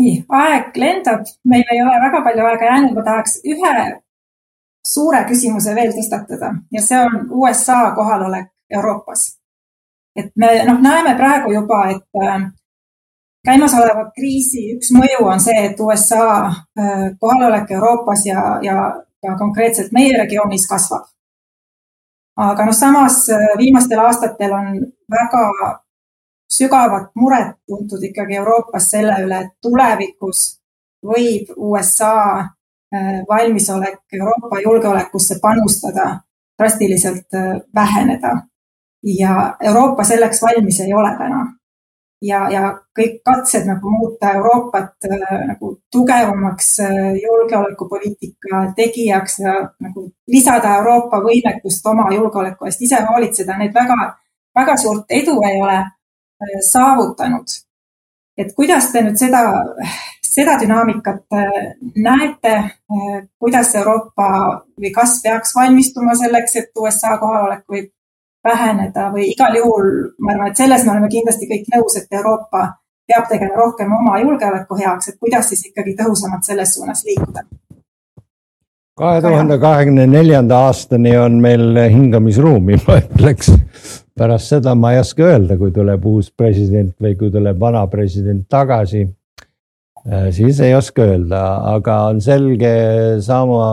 Speaker 2: Nii, aeg lendab, meil ei ole väga palju aega jäänud, ma tahaks ühe suure küsimuse veel tõstatada ja see on USA kohalolek Euroopas. et me noh, näeme praegu juba, et äh, käimasoleva kriisi üks mõju on see, et USA äh, kohalolek Euroopas ja, ja ka konkreetselt meie regioonis kasvab. aga noh, samas äh, viimastel aastatel on väga sügavat muret tuntud ikkagi Euroopas selle üle, et tulevikus võib USA äh, valmisolek Euroopa julgeolekusse panustada drastiliselt äh, väheneda. ja Euroopa selleks valmis ei ole täna. Ja, ja kõik katsed nagu muuta Euroopat äh, nagu tugevamaks julgeolekupoliitika tegijaks ja nagu lisada Euroopa võimekust oma julgeoleku eest ise hoolitseda, need väga, väga suurt edu ei ole Äh, saavutanud. et kuidas te nüüd seda, seda dünaamikat äh, näete, äh, kuidas Euroopa või kas peaks valmistuma selleks, et USA kohalolek võib väheneda või igal juhul ma arvan, et selles me oleme kindlasti kõik nõus, et Euroopa peab tegema rohkem oma julgeoleku heaks, et kuidas siis ikkagi tõhusamalt selles suunas liikuda?
Speaker 3: kahe tuhande kahekümne neljanda aastani on meil hingamisruumi, ma ütleks pärast seda ma ei oska öelda, kui tuleb uus president või kui tuleb vana president tagasi. Äh, siis ei oska öelda, aga on selge sama,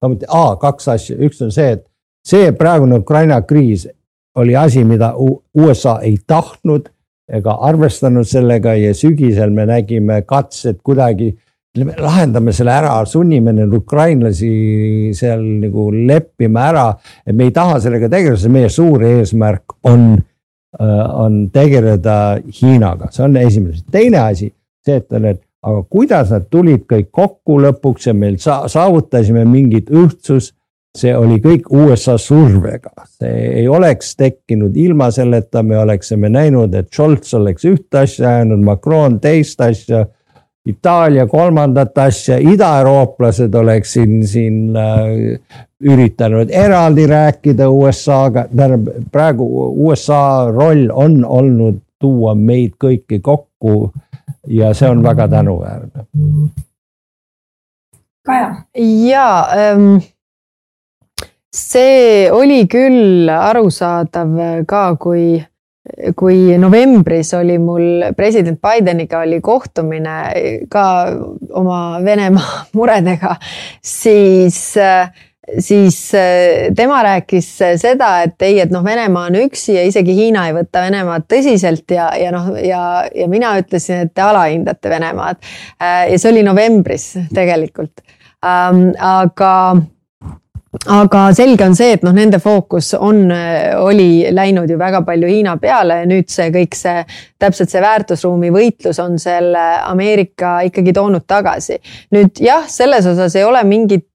Speaker 3: samuti, kaks asja, üks on see, et see praegune Ukraina kriis oli asi, mida USA ei tahtnud ega arvestanud sellega ja sügisel me nägime katset kuidagi lahendame selle ära, sunnime neid ukrainlasi seal nagu leppima ära, et me ei taha sellega tegeleda, sest meie suur eesmärk on, äh, on tegeleda Hiinaga, see on esimene, teine asi, see, et need, aga kuidas nad tulid kõik kokku lõpuks ja meil sa saavutasime mingit ühtsus see oli kõik USA survega, see ei oleks tekkinud ilma selleta, me oleksime näinud, et Scholz oleks ühte asja ajanud, Macron teist asja Itaalia kolmandat asja, idaeurooplased oleksid siin äh, üritanud eraldi rääkida USA-ga, tähendab praegu USA roll on olnud tuua meid kõiki kokku ja see on väga tänuväärne.
Speaker 2: Kaja.
Speaker 1: ja ähm, see oli küll arusaadav ka, kui kui novembris oli mul president Bideniga oli kohtumine ka oma Venemaa muredega, siis, siis tema rääkis seda, et ei, et noh, Venemaa on üksi ja isegi Hiina ei võta Venemaad tõsiselt ja, ja noh, ja, ja mina ütlesin, et te alahindate Venemaad. ja see oli novembris tegelikult aga aga selge on see, et noh, nende fookus on, oli läinud ju väga palju Hiina peale ja nüüd see kõik see, täpselt see väärtusruumi võitlus on selle Ameerika ikkagi toonud tagasi. nüüd jah, selles osas ei ole mingit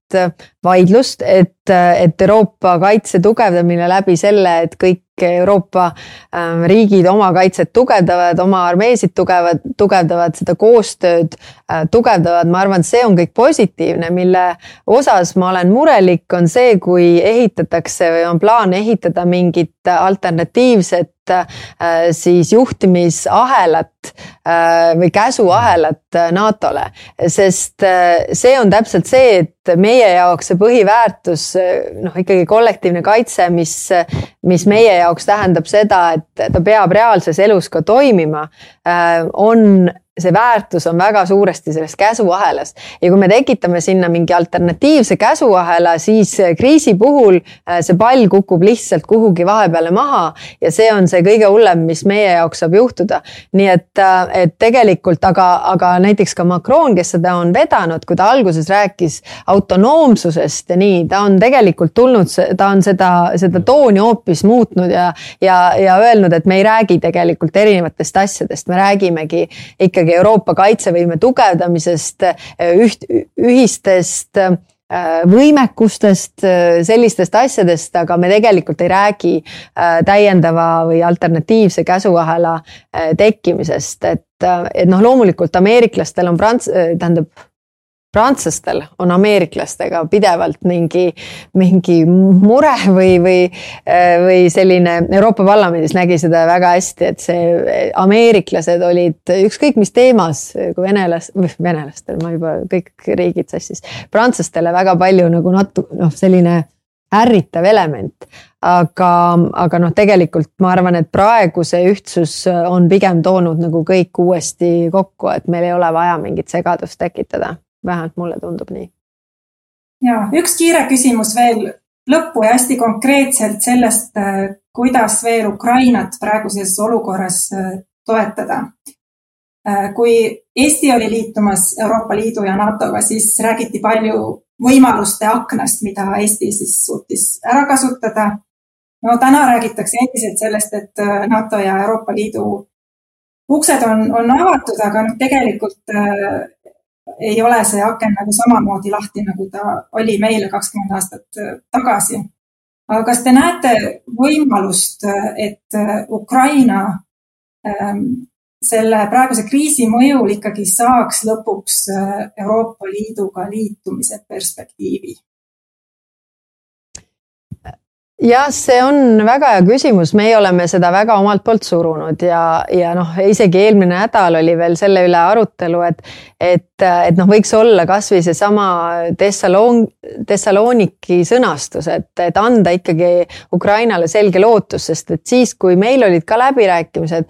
Speaker 1: vaidlust, et, et Euroopa kaitse tugevdamine läbi selle, et kõik Euroopa ähm, riigid oma kaitset tugevdavad, oma armeesid tugevad, tugevdavad seda koostööd, äh, tugevdavad, ma arvan, et see on kõik positiivne, mille osas ma olen murelik, on see, kui ehitatakse või on plaan ehitada mingit alternatiivset äh, siis juhtimisahelat äh, või käsuahelat NATO-le, sest see on täpselt see, et meie jaoks see põhiväärtus, noh ikkagi kollektiivne kaitse, mis, mis meie jaoks tähendab seda, et ta peab reaalses elus ka toimima, on see väärtus on väga suuresti selles käsuahelas ja kui me tekitame sinna mingi alternatiivse käsuahela, siis kriisi puhul äh, see pall kukub lihtsalt kuhugi vahepeale maha ja see on see kõige hullem, mis meie jaoks saab juhtuda. nii et, äh, et tegelikult, aga, aga näiteks ka Macron, kes seda on vedanud, kui ta alguses rääkis autonoomsusest ja nii, ta on tegelikult tulnud, ta on seda, seda tooni hoopis muutnud ja, ja, ja öelnud, et me ei räägi tegelikult erinevatest asjadest, me räägimegi ikkagi Euroopa kaitsevõime tugevdamisest, üht, ühistest äh, võimekustest, sellistest asjadest, aga me tegelikult ei räägi äh, täiendava või alternatiivse käsuahela äh, tekkimisest, et, et noh, loomulikult ameeriklastel on prants-, tähendab prantslastel on ameeriklastega pidevalt mingi, mingi mure või, või, või selline Euroopa Parlamendis nägi seda väga hästi, et see ameeriklased olid ükskõik mis teemas, kui venelas-, venelastel, ma juba kõik riigid sassis, prantslastele väga palju nagu natu-, noh, selline ärritav element. aga, aga noh, tegelikult ma arvan, et praegu see ühtsus on pigem toonud nagu kõik uuesti kokku, et meil ei ole vaja mingit segadust tekitada vähemalt mulle tundub nii.
Speaker 2: ja üks kiire küsimus veel lõppu ja hästi konkreetselt sellest, äh, kuidas veel Ukrainat praeguses olukorras äh, toetada. Äh, kui Eesti oli liitumas Euroopa Liidu ja NATO-ga, siis räägiti palju võimaluste aknast, mida Eesti siis suutis ära kasutada. no täna räägitakse endiselt sellest, et NATO ja Euroopa Liidu uksed on, on avatud, aga noh, tegelikult ei ole see aken nagu samamoodi lahti, nagu ta oli meile kakskümmend aastat äh, tagasi. aga kas te näete võimalust, et äh, Ukraina ähm, selle praeguse kriisi mõjul ikkagi saaks lõpuks äh, Euroopa Liiduga liitumise perspektiivi?
Speaker 1: jah, see on väga hea küsimus, meie oleme seda väga omalt poolt surunud ja, ja noh, isegi eelmine nädal oli veel selle üle arutelu, et, et, et noh, võiks olla kasvõi seesama Thessalon-, Thessaloniki sõnastus, et, et anda ikkagi Ukrainale selge lootus, sest et siis, kui meil olid ka läbirääkimised,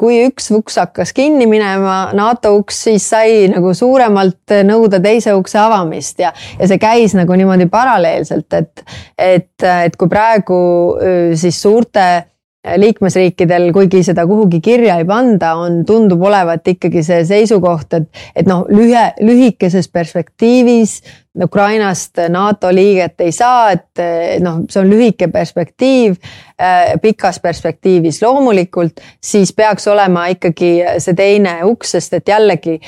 Speaker 1: kui üks uks hakkas kinni minema, NATO uks, siis sai nagu suuremalt nõuda teise ukse avamist ja, ja see käis nagu niimoodi paralleelselt, et, et, et kui praegu praegu siis suurte liikmesriikidel, kuigi seda kuhugi kirja ei panda, on, tundub olevat ikkagi see seisukoht, et, et noh, lühe, lühikeses perspektiivis Ukrainast NATO liiget ei saa, et noh, see on lühike perspektiiv. pikas perspektiivis loomulikult, siis peaks olema ikkagi see teine uks, sest et jällegi,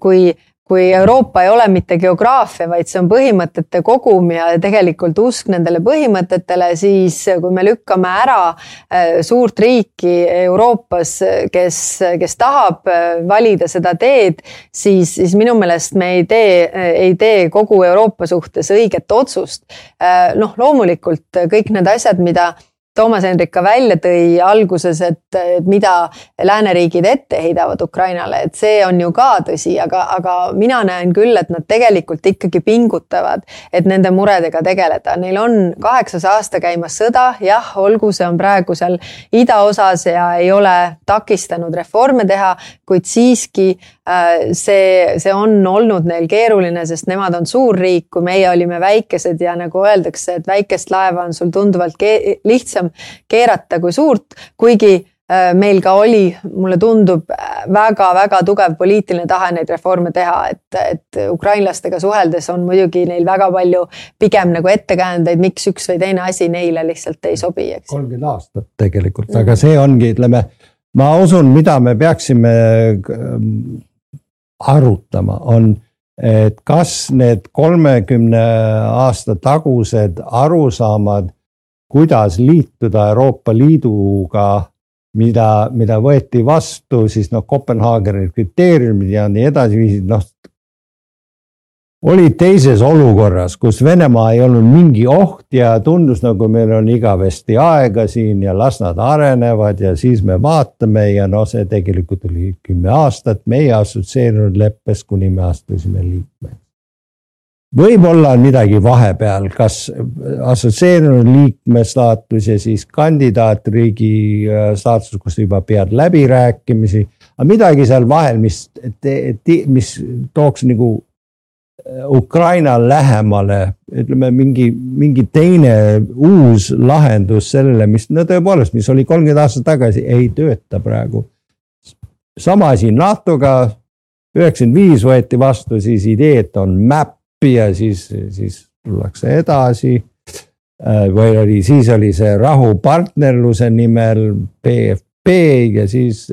Speaker 1: kui kui Euroopa ei ole mitte geograafia, vaid see on põhimõtete kogum ja tegelikult usk nendele põhimõtetele, siis kui me lükkame ära äh, suurt riiki Euroopas, kes, kes tahab äh, valida seda teed, siis, siis minu meelest me ei tee, ei tee kogu Euroopa suhtes õiget otsust. Äh, noh, loomulikult kõik need asjad, mida Toomas Hendrik ka välja tõi alguses, et, mida lääneriigid ette heidavad Ukrainale, et see on ju ka tõsi, aga, aga mina näen küll, et nad tegelikult ikkagi pingutavad, et nende muredega tegeleda. Neil on kaheksas aasta käimas sõda, jah, olgu, see on praegu seal idaosas ja ei ole takistanud reforme teha, kuid siiski äh, see, see on olnud neil keeruline, sest nemad on suur riik, kui meie olime väikesed ja nagu öeldakse, et väikest laeva on sul tunduvalt lihtsam lihtsam keerata kui suurt, kuigi äh, meil ka oli, mulle tundub väga-väga tugev poliitiline tahe neid reforme teha, et, et ukrainlastega suheldes on muidugi neil väga palju pigem nagu ettekäändeid, miks üks või teine asi neile lihtsalt ei sobi, eks.
Speaker 3: kolmkümmend aastat tegelikult mm, aga see ongi, ütleme, ma usun, mida me peaksime ähm, arutama, on et kas need kolmekümne aasta tagused arusaamad kuidas liituda Euroopa Liiduga, mida, mida võeti vastu siis noh, Kopenhaageni kriteeriumid ja nii edasi viisid, noh. olid teises olukorras, kus Venemaa ei olnud mingi oht ja tundus nagu meil on igavesti aega siin ja las nad arenevad ja siis me vaatame ja noh, see tegelikult oli kümme aastat meie assotsieerunud leppes, kuni me astusime liikmeks võib-olla on midagi vahepeal, kas assotsieerunud liikme staatus ja siis kandidaatriigi äh, staatus, kus juba pead läbirääkimisi. aga midagi seal vahel, mis, mis tooks nagu äh, Ukraina lähemale, ütleme mingi, mingi teine uus lahendus sellele, mis no tõepoolest, mis oli kolmkümmend aastat tagasi, ei tööta praegu. sama asi NATO-ga, üheksakümmend viis võeti vastu siis idee, et on map ja siis, siis tullakse edasi või oli, siis oli see rahupartnerluse nimel PFP ja siis.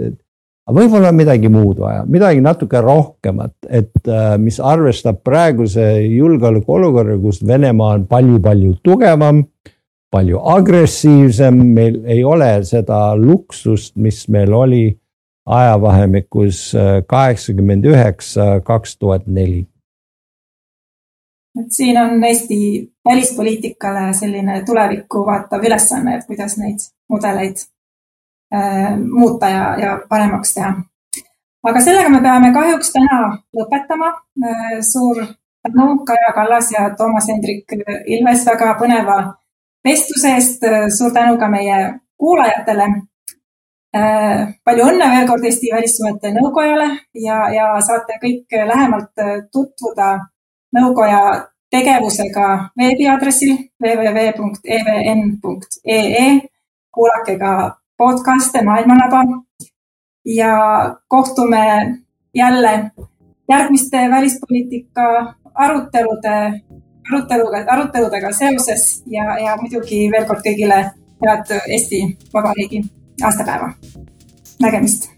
Speaker 3: võib-olla on midagi muud vaja, midagi natuke rohkemat, et äh, mis arvestab praeguse julgeolekuolukorra, kus Venemaa on palju-palju tugevam. palju agressiivsem, meil ei ole seda luksust, mis meil oli ajavahemikus äh, kaheksakümmend üheksa, kaks tuhat neli
Speaker 2: et siin on Eesti välispoliitikale selline tulevikku vaatav ülesanne, et kuidas neid mudeleid äh, muuta ja, ja paremaks teha. aga sellega me peame kahjuks täna lõpetama äh,. suur tänu, Kaja Kallas ja Toomas Hendrik Ilves väga põneva vestluse eest. suur tänu ka meie kuulajatele äh,. palju õnne veel kord Eesti Välissuhete Nõukojale ja, ja saate kõik lähemalt tutvuda nõukoja tegevusega veebiaadressil www.evn.ee. kuulake ka podcast'e Maailmanaba ja kohtume jälle järgmiste välispoliitika arutelude, aruteluga, aruteludega seoses ja, ja muidugi veel kord kõigile head Eesti Vabariigi aastapäeva. nägemist.